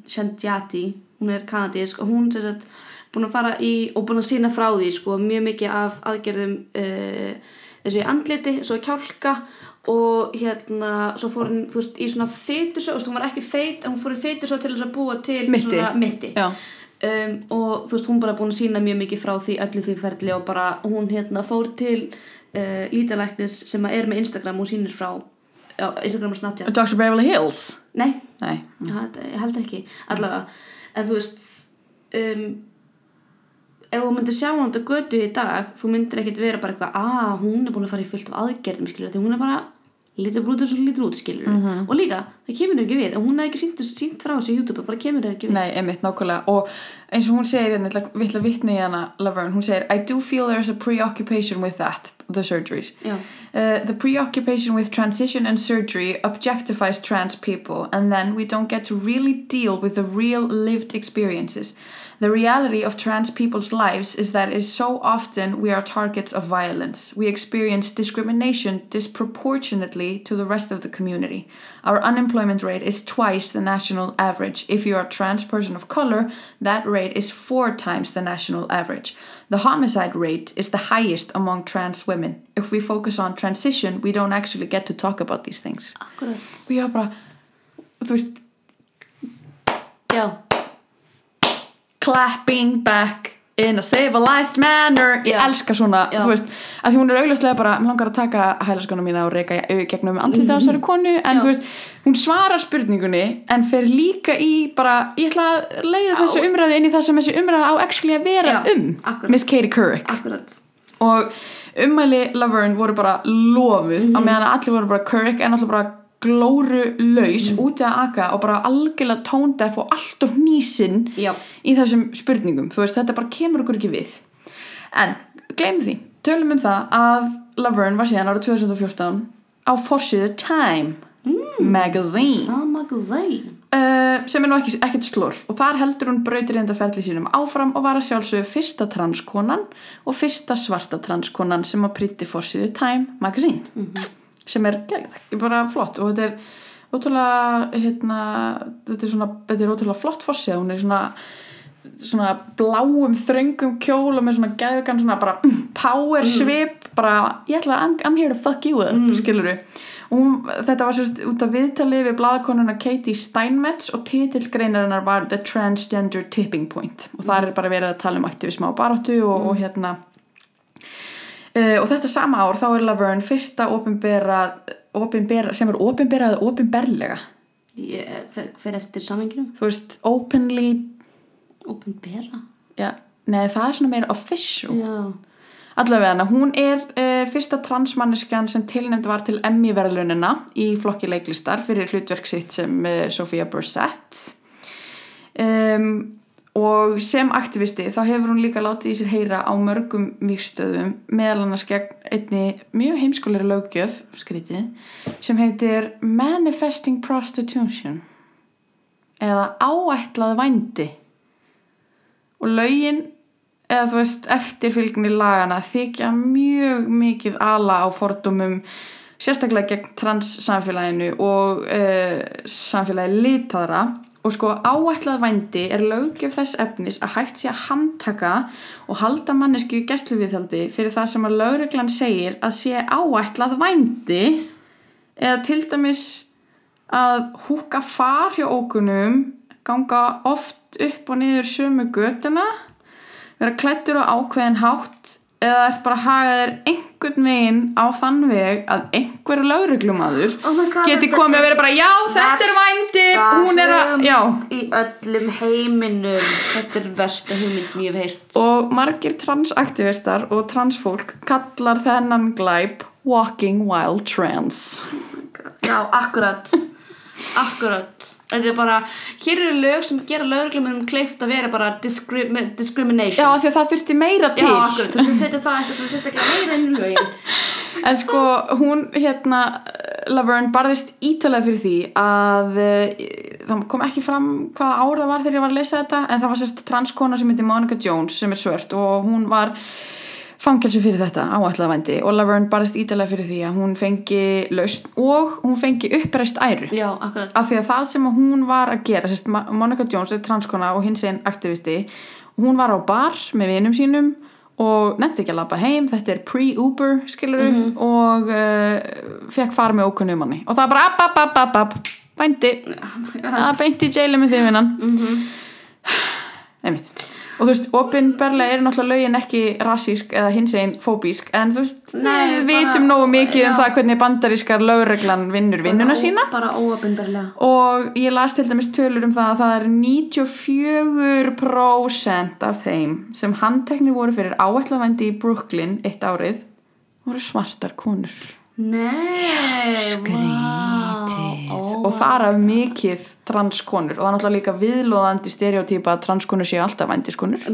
Sendjati hún er kanadísk og hún er búin að fara í og búin að sína frá því sko, mjög mikið af aðgerðum uh, þessu í andliti, svo í kjálka og hérna svo fór hún, veist, í svona veist, hún var ekki feit en hún fór í fytusó til þess að búa til Mitti. svona mitti um, og þú veist, hún bara búin að sína mjög mikið frá því öllu því ferli og bara hún hérna fór til uh, lítalæknis sem er með Instagram og sýnir frá Instagram og Snapchat. Dr. Beverly Hills? Nei, Nei, ég held ekki. Allavega, en þú veist um, ef þú myndir sjá hún þetta götu í dag þú myndir ekkit vera bara eitthvað að hún er búin að fara í fullt af aðgerðum skilur, því hún er bara út eins og lítur út skilur Mhm. og líka, það kemur henni ekki við hún hefði ekki sínt, sínt frá þessu á YouTube bara kemur henni ekki við Nei, einmitt, nákvæmlega og eins og hún segir, hérna, við ætla að vitna í hana Laverne, hún segir I do feel there's a preoccupation with that, the surgeries Já. Uh, the preoccupation with transition and surgery objectifies trans people, and then we don't get to really deal with the real lived experiences. The reality of trans people's lives is that is so often we are targets of violence. We experience discrimination disproportionately to the rest of the community. Our unemployment rate is twice the national average. If you are a trans person of color, that rate is four times the national average. The homicide rate is the highest among trans women. If we focus on transition, we don't actually get to talk about these things. Akkurat Og ég var bara, þú veist, Já, clapping back in a civilized manner. Ég Já. elska svona, Já. þú veist, að því hún er augljóslega bara, mér langar að taka hælaskona mína og reyka gegnum andlið á þessari konu, en Já. þú veist, hún svarar spurningunni, en fer líka í bara, ég ætla að leiða þessu umræðu inn í það sem þessi umræðu á actually að vera um, akkurat. Miss Katie Couric. akkurat og ummæli Laverne voru bara lofuð á meðan að allir voru bara Couric en allir bara glóru laus úti að aka og bara algjörlega tóndef og allt of nýsinn í þessum spurningum. Þú veist þetta bara kemur okkur ekki við. En gleym því, tölum um það að Laverne var síðan árið 2014 á forsíðu Time Magazine. Það magazine. Uh, sem er nú ekki, ekkert slór og þar heldur hún brautir enda ferli sínum áfram og var að sjálfsögðu fyrsta transkonan og fyrsta svarta transkonan sem að prýtti fórsíðu Time Magazine sem er bara flott og þetta er ótrúlega hérna, þetta er svona, þetta er ótrúlega flott fórsíða, hún er svona svona bláum þröngum kjól og með svona geðugan svona bara power svip bara ég ætla I'm, I'm here to fuck you up mm. skiluru og hún, þetta var sérst út af viðtali við blaðakonuna Katie Steinmetz og titillgreinarinnar var The Transgender Tipping Point. Og það er bara verið að tala um aktivisma og baráttu og, og hérna uh, og þetta sama ár þá er Laverne fyrsta opinbera, opinbera sem er opinberað opinberlega. Ég fer, fer eftir samenginu þú veist openly Open bera já, nei það er svona meira official. Já, Allavega hún er uh, fyrsta transmanneskjan sem tilnefnd var til Emmy-verðlunina í flokki leiklistar fyrir hlutverk sitt sem uh, Sophia Bursett. Um, og sem aktivisti þá hefur hún líka látið í sér heyra á mörgum víkstöðum meðal annars gegn einni mjög heimskulegri löggjöf, skrítið, sem heitir Manifesting Prostitution eða áætlað vændi. Og lögin eða þú veist eftirfylgni lagana þykja mjög mikið ala á fordumum sérstaklega gegn trans samfélaginu og uh, samfélagi litaðra og sko áætlað vændi er löggjöf þess efnis að hægt sé að handtaka og halda mannesku í gæsluviðhaldi fyrir það sem að lögreglan segir að sé áætlað vændi. Eða til dæmis að húka far hjá ókunum ganga oft upp og niður sömu götuna vera klættur á ákveðin hátt eða ert bara að haga þér einhvern veginn á þann veg að einhverju lögreglumadur Oh geti komið að vera bara já þetta er vændi, hún er að já. Í öllum heiminum. Þetta er versta hugmynd sem ég hef heyrt. Og margir transaktivistar og transfólk kallar þennan glæp walking while trans Já, akkurat. Akkurat Þetta er bara, hér eru lög sem gera lögreglumum kleift að vera bara discri discrimination. Já því að það þurfti meira til. Já, akkurat, þú setja það eitthvað svona sérstaklega meira inn í lögin. En sko, hún hérna Laverne barðist ítalega fyrir því að uh, það kom ekki fram hvaða ár það var þegar ég var að lesa þetta en það var sérst transkona sem heitir Monica Jones sem er svört og hún var fangelsu fyrir þetta áætlaðvændi og Laverne barðist ítalega fyrir því að hún fengi laust og hún fengi uppreist æru. Já, af því að það sem hún var að gera sérst, Monica Jones er transkona og hins einn aktivisti hún var á bar með vinum sínum og nefndi ekki að labba heim. Þetta er pre-Uber skiluru og uh, fekk fara með ókunnu manni. Og það bara app, app, app, app, beinti í jaili með því vinnan. Einmitt og þú veist, opinberlega eru náttúrulega lögin ekki rasísk eða hinsegin fóbísk en þú veist, Nei, við vitum nógu mikið um já. það hvernig bandarískar lögreglan vinnur vinnuna sína bara óöfnberlega og ég las til dæmis tölur um það að það er 94% af þeim sem handteknir voru fyrir áætlavændi í Brooklyn eitt árið voru svartar konur Nei, Skrítið. vá, ó, og það er af mikið transkonur og það er náttúrulega líka viðlóðandi stereotýpa að transkonur séu alltaf vændiskonur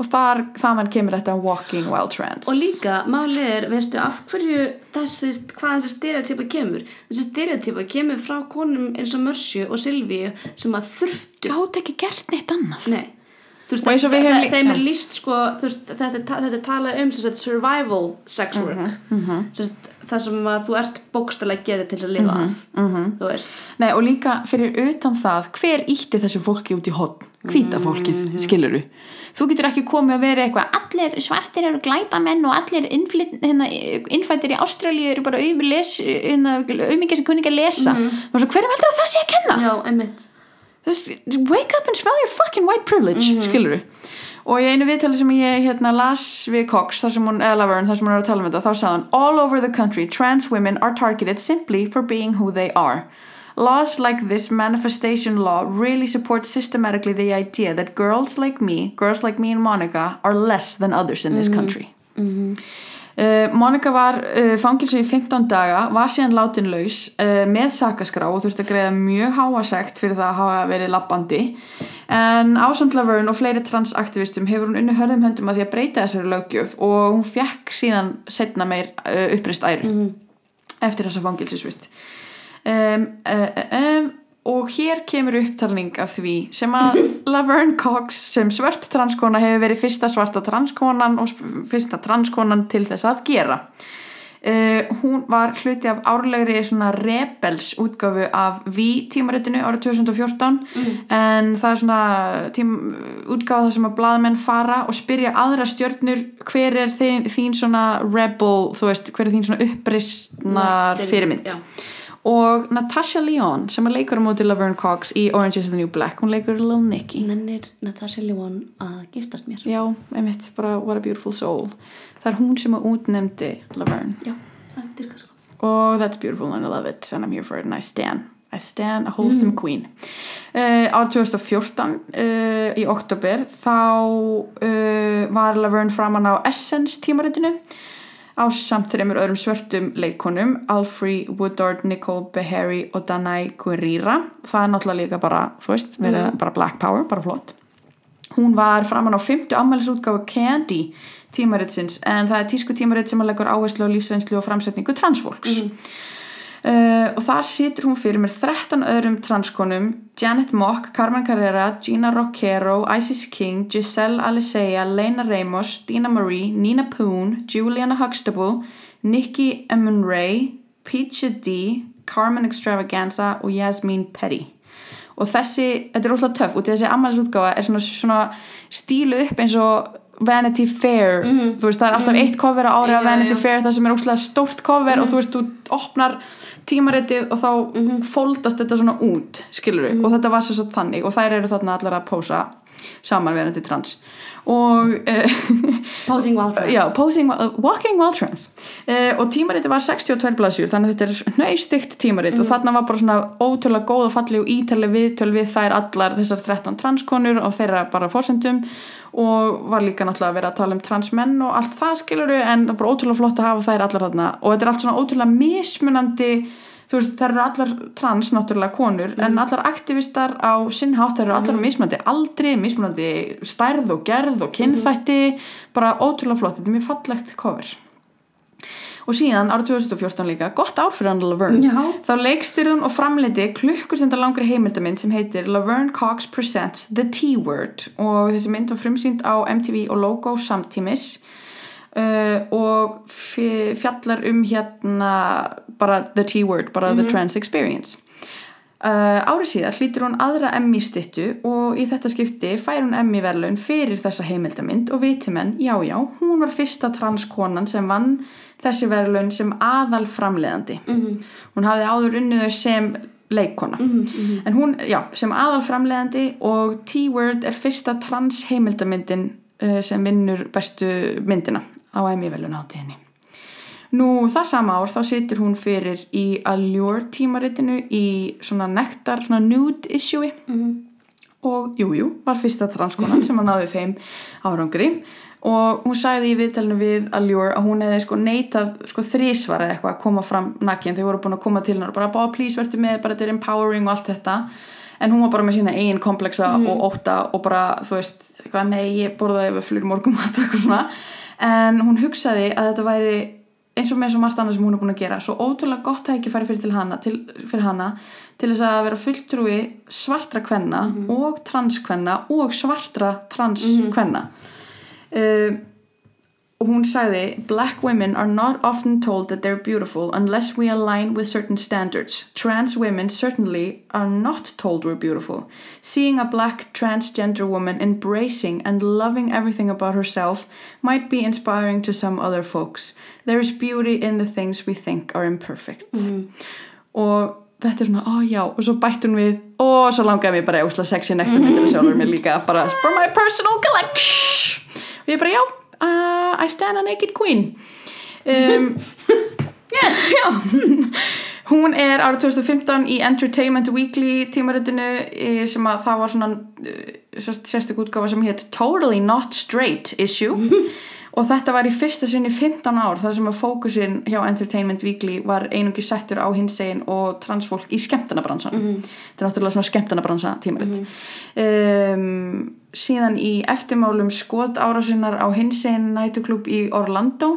og þar, þaðan kemur þetta walking while trans Og líka, málið er, veistu, af hverju þessi, hvað þessi stereotypa kemur? Þessi stereotypa kemur frá konum eins og Mörsju og Silvíu sem að þurftu. gátt ekki gert neitt annað Nei. Veist, lí- þeim er líst sko, veist, þetta, ta- þetta er talað um sagt, survival sex work. Mhm, Sem sagt, það sem að þú ert bókstælega getið til að lifa af. mhm. Þú veist. Nei, og líka fyrir utan það, hver ítti þessu fólki út í hotn? Hvíta fólkið, skiluru. Þú getur ekki komið að vera eitthvað, allir svartir eru glæpamenn og allir hérna, innfættir í Ástralíu eru bara auðmikið sem kunni ekki að lesa. Mm -hmm. Hverjum heldur að það sé að kenna? Já, einmitt. Wake up and smell your fucking white privilege, mm skiluru. Og í einu viðtali sem ég hérna, las við Cox, þar sem hún, eða Laverne, þar sem hún er að tala um þetta, þá sagði hann All over the country, trans women are targeted simply for being who they are. Laws like this manifestation law really support systematically the idea that girls like me, girls like me and Monica, are less than others in this country. Uh, Monica var uh, fangilsu í 15 daga, var síðan látin laus uh, með sakaskrá og þurfti að greiða mjög háasekt fyrir það að hafa verið lappandi. En ásamt Laverne og fleiri transaktivistum hefur hún unni hörðum höndum að því að breyta þessari löggjöf og hún fekk síðan setna meir uppreist æru eftir þessa fangilsisvist um, uh, um, og hér kemur upptalning af því sem að Laverne Cox sem svört transkona hefur verið fyrsta svarta transkonan og fyrsta transkonan til þess að gera. Uh, hún var hluti af árlegri svona rebels útgáfu af V tímaritinu árið 2014 en það er svona tím, útgáfa það sem að blaðmenn fara og spyrja aðra stjörnur hver er þín, þín svona rebel? Veist, hver er þín svona uppreistnar fyrirmynd? Já. Og Natasha Lyonne sem er leikur á móti Laverne Cox í Orange is the New Black hún leikur Lil Nicky. Nennir Natasha Lyonne að giftast mér. já, einmitt, bara what a beautiful soul. Það er hún sem að útnemdi Laverne. Já, það er sko. Oh, that's beautiful and I love it and I'm here for it and I stand. I stand a wholesome queen. Uh, Árið 2014 uh, í oktober þá uh, var Laverne framann á Essence tímaritinu á samt þreymur öðrum svörtum leikonum Alfrey Woodard, Nicole Beharry og Danai Guerrera. Það er náttúrulega líka bara, þú veist, verið bara black power, bara flott. Hún var framann á 50 ammælisútgáfu Candy tímaritsins en það er tísku tímaritt sem að leggur áherslu á lífsreynslu og framsetningu transfólks uh, og þar situr hún fyrir með 13 öðrum transkonum Janet Mock, Carmen Carrera, Gina Rockero Isis King, Giselle Alisea Lena Ramos, Dina Marie Nina Poon, Juliana Huxtable Nikki Emunray Peachy D, Carmen Extravaganza og Yasmin Petty og þessi, þetta er óslega töff og þessi ammælisútgáfa er svona, svona stílu upp eins og Vanity Fair. Þú veist það er alltaf eitt cover á ári af Já, Vanity já. Fair það sem er óslega stórt cover og þú veist þú opnar tímaritið og þá fóldast þetta svona út skilur við og þetta var sér satt þannig og þær eru þarna allar að pósa saman verandi trans. Og uh, Posing Wild Dress. Já, posing, uh, walking while trans. Uh, og tímariti var 62 blaðsjur þannig að þetta er nöystygt tímarit. Og þarna var bara svona ótrúlega góð og falleg og ítaleg viðtöl við þær allar þessar 13 transkonur og þeirra bara fórsendum og var líka náttúrulega að vera að tala um transmenn og allt það skiluru en bara ótrúlega flott að hafa þær allar þarna. Og þetta er allt svona ótrúlega mismunandi þú veist, þær eru allar trans náttúrulega konur en allar aktivistar á sinn hátt þær eru allar mismunandi aldri, mismunandi stærð og gerð og kynþætti bara ótrúlega flott, þetta er mjög fallegt cover. Og síðan árið 2014 líka, gott ár fyrir hann Laverne. Já. þá leikstyrðun og framleiti klukkusendar langri heimildamind sem heitir Laverne Cox Presents The T-Word. Og þessi mynd var frumsýnd á MTV og Logo samtímis uh, og fjallar um hérna bara The T-Word, bara The Trans Experience. Uh, árið síðar hlýtur hún aðra Emmy stittu og í þetta skipti fær hún Emmy verðlaun fyrir þessa heimildamind og vitimenn, já já, hún var fyrsta transkonan sem vann þessi verðlaun sem aðal framleiðandi -hmm. hún hafði áður unnið þau sem leikona en hún, já, sem aðal framleiðandi og T-Word er fyrsta trans heimildamyndin uh, sem vinnur bestu myndina á Emmy-velun átíðinni Nú það sama ár þá situr hún fyrir í Allure tímaritinu í svona nektar, svona nude issue og jújú, jú, var fyrsta transkonan sem hann náði þeim árangri. Og hún sagði í viðtælinu við Allure að hún hefði sko neitað sko þrísvara eitthvað að koma fram nakkin þau voru búin að koma til hennar og bara bá please verður með, bara þetta er empowering og allt þetta en hún var bara með sína eigin kompleksa og óta og bara þú veist eitthvað, nei ég borðaði við flur morgum og eitthvað svona. En hún hugsaði að þetta væri eins og með svo margt annað sem hún er búin að gera. Svo ótrúlega gott að ekki færi fyrir, til hana, til, fyrir hana til þess að vera fulltrúi svartra kvenna og transkvenna og svartra transkvenna uh, og hún sagði Black women are not often told that they're beautiful unless we align with certain standards. Trans women certainly are not told we're beautiful. Seeing a black transgender woman embracing and loving everything about herself might be inspiring to some other folks. There is beauty in the things we think are imperfect. Og þetta er svona, ó já, og svo bætt hún við og svo langaði mér bara ósla sexy nektar myndir og sjálfur mér líka bara for my personal collection og ég bara já, uh, I stand a naked queen. Um, yes, hún er árið 2015 í Entertainment Weekly tímaritinu eh, sem að það var svona eh, sérst- sérstök útgáfa sem hétt Totally Not Straight Issue og þetta var í fyrsta sinni 15 ár þar sem að fókusin hjá Entertainment Weekly var einungi settur á hinsegin og transfólk í skemmtanabransan þetta er náttúrulega svona skemmtanabransa tímaritt um, síðan í eftirmálum skot árásinnar á hinsegin nætuklub í Orlando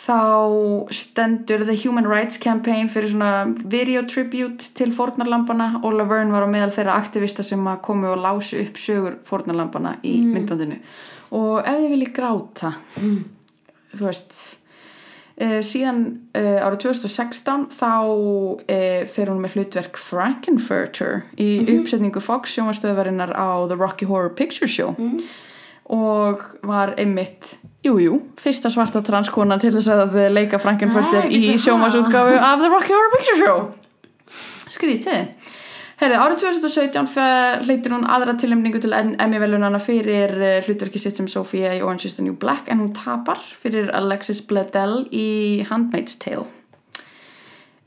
þá stendur The Human Rights Campaign fyrir svona video tribute til fórnarlampana og Laverne var á meðal þeirra aktivista sem komu og lásu upp sögur fórnarlampana í myndbandinu og ef þið viljið gráta þú veist uh, síðan uh, árið 2016 þá uh, fer hún með hlutverk Frankenfurter í uppsetningu Fox sjónvarstöðvarinnar á The Rocky Horror Picture Show. Og var einmitt jújú, jú, fyrsta svarta transkona til þess að leika Frankenfurter í bíddu, sjónvarsútgáfu af The Rocky Horror Picture Show. Skrítið Herri, árið 2017 fer- hleytir hún aðra tilnefningu til Emmy-velunana fyrir uh, hlutverki sitt sem Sophia í Orange is the New Black en hún tapar fyrir Alexis Bledel í Handmaid's Tale.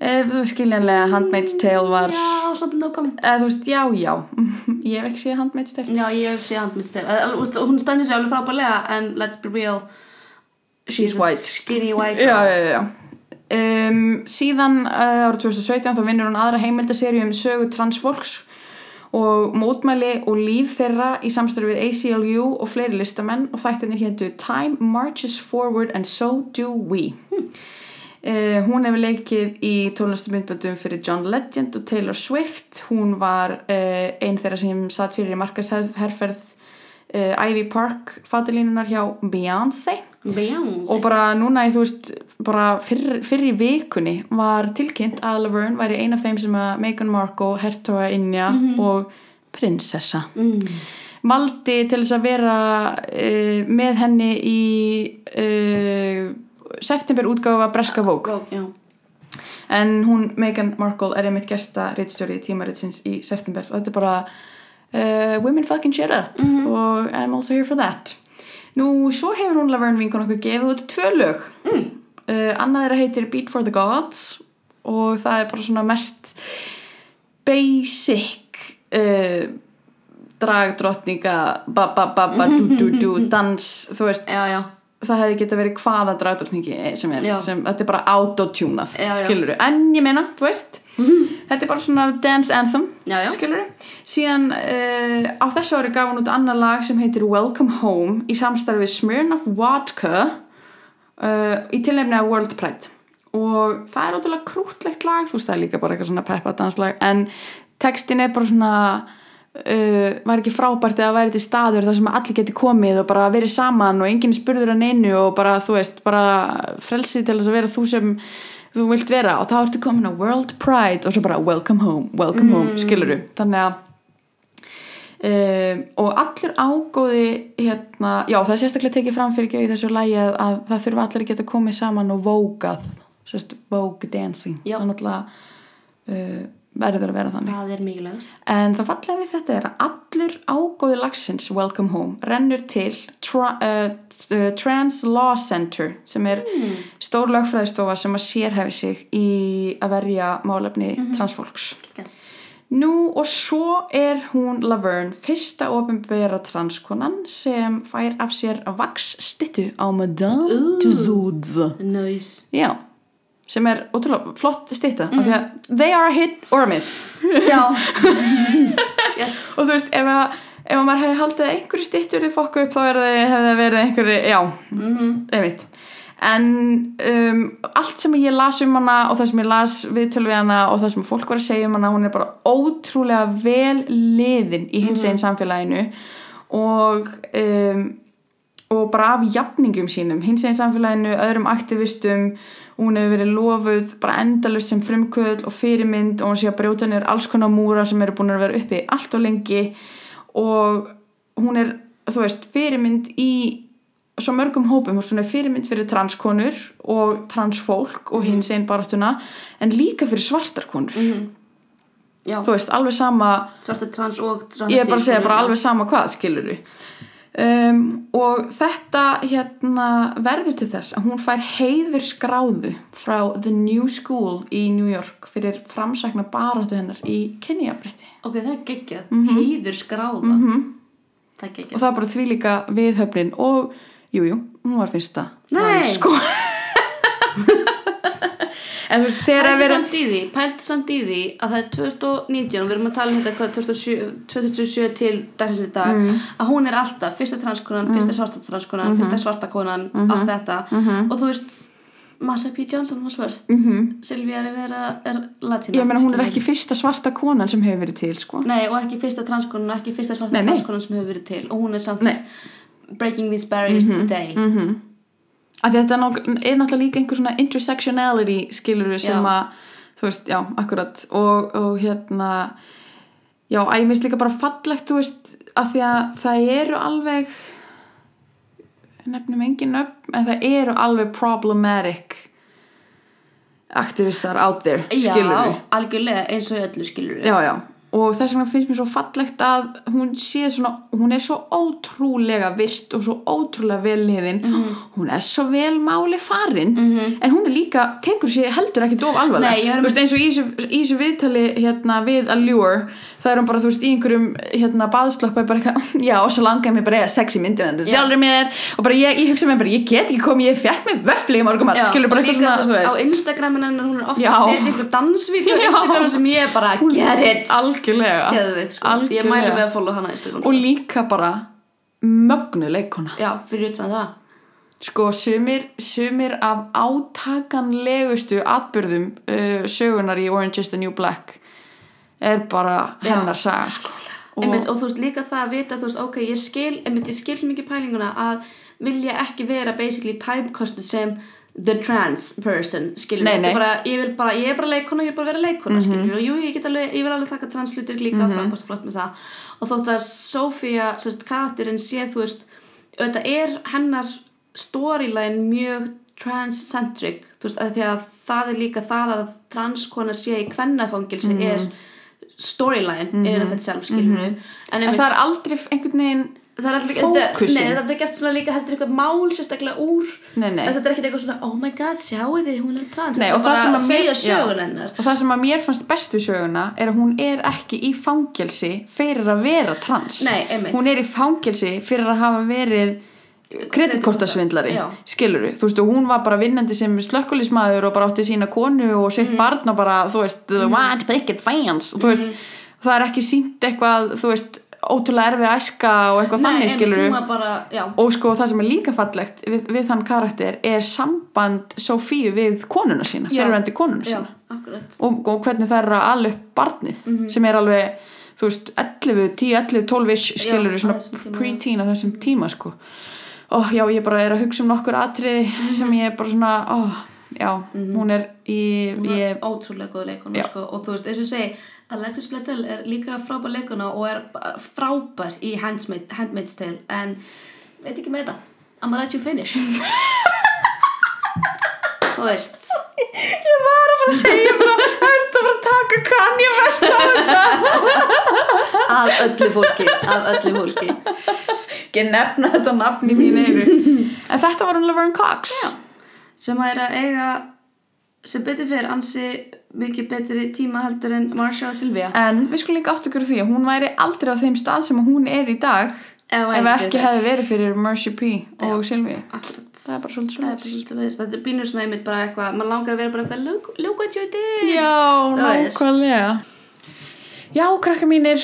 Ef þú skiljanlega Handmaid's Tale var Já, something no comment eða þú veist, já, já. Ég hef ekki séð Handmaid's Tale. Já, ég hef séð handmyndstil Hún stendur sér alveg frábælega en let's be real She's a white. Skinny white Já, girl. já, já um, Síðan uh, árið 2017 þá vinnur hún aðra heimildaserju um sögu transfólks og mótmæli og líf þeirra í samstöru við ACLU og fleiri listamenn og þættinir héttu Time Marches Forward and So Do We. Uh, Hún hefur leikið í tónlistamindböndum fyrir John Legend og Taylor Swift. Hún var uh, ein þeirra sem satt fyrir í markasherferð uh, Ivy Park fatalínunar hjá Beyoncé Beyoncé. Og bara núna í þú veist bara fyrr, fyrr í vikunni var tilkynnt að Laverne væri eina af þeim sem að Meghan Markle, hertoga Inja og prinsessa. Mm. valdi til þess að vera uh, með henni í uh, september útgáfa Breska Vogue. Góð, já. En hún Meghan Markle er einmitt gesta reitstjóri tímaritsins í september. Og þetta er bara uh, women fucking shit up. Og I'm also here for that nú svo hefur hún Laverne vinkun okkur gefið út tvö lög. Mm. uh, annað þeirra heitir Beat for the Gods og það er bara svona mest basic uh, dragdrottninga ba ba ba ba du du du dans þú veist. Já, já það hefði geta verið hvaða dragdrottningi sem er, sem, þetta er bara autotunað, Já, já. skilur en ég meina, þú veist þetta er bara svona dance anthem Já, já. skilur síðan uh, á þessu ári gaf hún út annar lag sem heitir Welcome Home í samstarfi Smirnoff Vodka uh, í tilnefni af World Pride. Og það er ótrúlega krútlegt lag þú veist það er líka bara eitthvað svona peppa danslag en textin er bara svona uh, var ekki frábært eða væri til staður þar sem allir geti komið og bara verið saman og enginn spurður hann einu og bara þú veist, bara frelsið til þess að vera þú sem þú vilt vera. Og þá ertu komin á World Pride og svo bara welcome home, welcome home skiluru, þannig að Um, og allur ágóði hérna, já það er sérstaklega tekið fram fyrir ekki í þessu lægi að, að það þurfa allir að geta komið saman og vókað sérst, vogue dancing. Já. það er náttúrulega uh, verður að vera þannig það er mikilvægast en það fallega við þetta er að allur ágóði lagsins Welcome Home rennur til tra, uh, uh, Trans Law Center sem er mm. stór lögfræðistofa sem að sérhefi sig í að verja málefni transfólks Geggjað. Nú og svo er hún Laverne, fyrsta ofinbera transkonan sem fær af sér vaksstittu á Madame. Tussauds. nice. Já, sem er ótrúlega flott stitta af því að they are a hit or a miss. já. Yes. og þú veist, ef að ef að maður hefði haldið einhverju stittur þið fokku upp þá hefði það verið einhverju, já, mm einmitt. En um, allt sem ég las um hana og það sem ég las viðtöl við hana og það sem fólk var að segja um hana hún er bara ótrúlega vel liðin í hins einn samfélaginu og um, og bara af jafningum sínum hins einn samfélaginu, öðrum aktivistum hún hefur verið lofuð bara endalust sem frumkvöld og fyrirmynd og hún sé að brjóta niður alls konar múra sem eru búin að vera uppi allt og lengi. Og hún er, þú veist, fyrirmynd í svo mörgum hópum, þú hún er fyrirmynd fyrir transkonur og transfólk og hins einn baráttuna en líka fyrir svartarkonur já, þú veist, alveg sama svarta trans og trans ég er bara að segja bara alveg sama hvað skilur um, og þetta hérna verður til þess að hún fær heiður skráðu frá The New School í New York fyrir framsækna baráttu hennar í kynjabrætti ok, það er geggjað, heiður skráða það er og geggjað það er bara því líka viðhöfnin og jújú, jú, hún var fyrsta. Nei. sko en þú veist, þegar að vera pældi samt í því að það er 2019 og við erum að tala um þetta hvað 2007, 2007 til dagsins í dag að hún er alltaf fyrsta transkonan, fyrsta svarta transkonan fyrsta svarta konan, allt þetta. Og þú veist, Massa P. Johnson var svört, Silvía Rivera er latina ég meina hún er ekki fyrsta svarta konan sem hefur verið til sko. Nei, og ekki fyrsta transkonan, ekki fyrsta svarta Nei, nei. transkonan sem hefur verið til. Og hún er samt breaking these barriers today. Af því að þetta er náttúrulega líka einhver svona intersectionality skilur sem Já. að þú veist, já, akkurat. Og, og hérna já, að ég minnst líka bara fallegt þú veist, af því að það eru alveg nefnum engin nöfn en það eru alveg problematic aktivistar out there skilur Já, algjörlega eins og öllu skilur já, já og þess vegna finnst mér svo fallegt að hún sé svona, hún er svo ótrúlega virt og svo ótrúlega vel liðin. Hún er svo vel máli farin. En hún er líka, tekur sér heldur ekki dof alvarlega, þú veist eins og í þessu viðtali hérna við Allure það er hún bara, þú veist, í einhverjum hérna baðsloppa bara eitthvað, já, og svo langaði mér bara eiga sex í myndin en það Já. sjálfur mér. Og bara ég, ég hugsa mér bara, ég get ekki komið, ég fekk mér vöfli í morgum Já, skilur bara eitthvað svona, þú á veist. Instagramin hennar hún er ofta að setja ykkur dansvídeó á Já. Instagram sem ég bara get it. algjörlega. Geðveikt, sko. ég Algjörlega. með að follow hana á Instagram og líka bara mögnu leikona já, fyrir utan það. Sko sumir, sumir af átakanlegustu atbyrðum uh, sögunar í Orange is the New Black er bara hennar saga sko. og, einmitt, og þú veist líka það að vita þú veist, ok, ég skil, einmitt, ég skil mikið pælinguna að vilja ekki vera basically typecasted sem the trans person, skilur Nei, nei. bara, ég bara, ég er bara leikona, ég er bara vera leikona, mm -hmm. og jú, ég alveg, ég vil alveg taka translutur líka, mm -hmm. frábært flott með það og þótt að Sofía, svo veist, karakterinn sé, þú veist, þetta er hennar storyline mjög transcentric, þú veist, að því að það er líka það að transkona sé í kvennafangilsi er storyline innan þetta sjálf, skilur en, en einmitt, það er aldrei einhvern veginn það er alltaf fókusinn. Nei, þetta er gert svona líka heldur eitthvað mál sérstaklega úr Nei, nei. Þetta er ekkert eitthvað svona, oh my god, sjáu þið, hún er trans. Nei, og það bara sem að að segja mér- hennar. Og það sem að mér fannst best við söguna er að hún er ekki í fangelsi fyrir að vera trans. Hún er í fangelsi fyrir að hafa verið kreditkortasvindlari Já. skiluru, þú veist og hún var bara vinnandi sem slökkulismæður og bara átti sína konu og sitt Mhm. barn og bara þú veist the white picket fans og þú veist Mhm. það er ekki sínt eitthvað þú veist ótrúlega erfið æska og eitthvað þannig einmitt, skiluru hún var bara, já, og sko það sem er líka fallegt við, við þann karakter er samband Sofíu við konuna sína, Já. fyrirvendi konuna já, sína akkurat og, og hvernig það er að upp barnið Mhm. sem er alveg, þú veist 11, 10, 11, 12 ish skilur á svona pre-teen á þessum tíma sko og já, ég bara er að hugsa um nokkur atriði Mhm. sem ég er bara svona ó, já, hún er í Hún ég, er ótrúlega góð leikona sko, og þú veist, eins og ég segi Alexis Bledel er líka frábær leikona og er frábær í Handmaid, Handmaid's Tale en veit ekki með þetta. I'm gonna let you finish Þú veist. Ég var að fara að segja bara, er þetta að fara að taka Kanye West á þetta? Af öllu fólki af öllu fólki. Ekki nefna þetta nafn í mín eyru. En þetta var hún Laverne Cox Já. sem að er að eiga sem betur fyrir ansi mikið betri tíma heldur en Marsha og Sylvia. En við skulum líka átt okkur því að hún væri aldrei á þeim stað sem hún er í dag Ef ef ekki hefði verið fyrir Mercy P og Akkurat. Það er bara svolítið leiðist. Þetta er pínur svona einmitt bara eitthvað, maður langar að vera bara eitthvað, look, look what you did. Já, nákvæmlega. Já, krakka mínir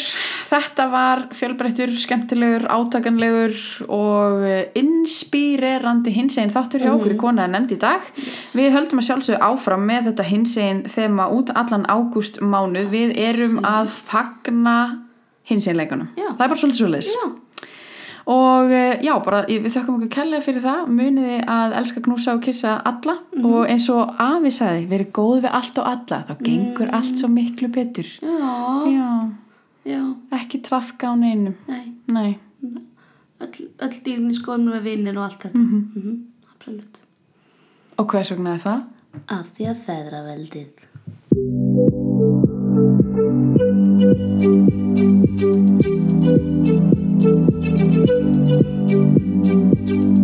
þetta var fjölbreyttur, skemmtilegur átakanlegur og inspírerandi hinsegin þáttur hjá okkur í kona er nefnd í dag. Við höldum að sjálfsögðu áfram með þetta hinsegin þema út allan ágúst mánuð Við erum að fagna hinseginleikunum. Það er bara svolítið svolítið og eh, já, bara við þökkum okkur kella fyrir það, muniði að elska, knúsa og kissa alla mm. og eins og Afi sagði, verið góð við allt og alla þá gengur mm. allt svo miklu betur já, já. já. ekki trafka á neinum nei, nei. öll, öll dýrni skoðum við vinnir og allt þetta mm -hmm. -hmm. absolutt og hvers vegna er það? af því að feðra veldið Música thank you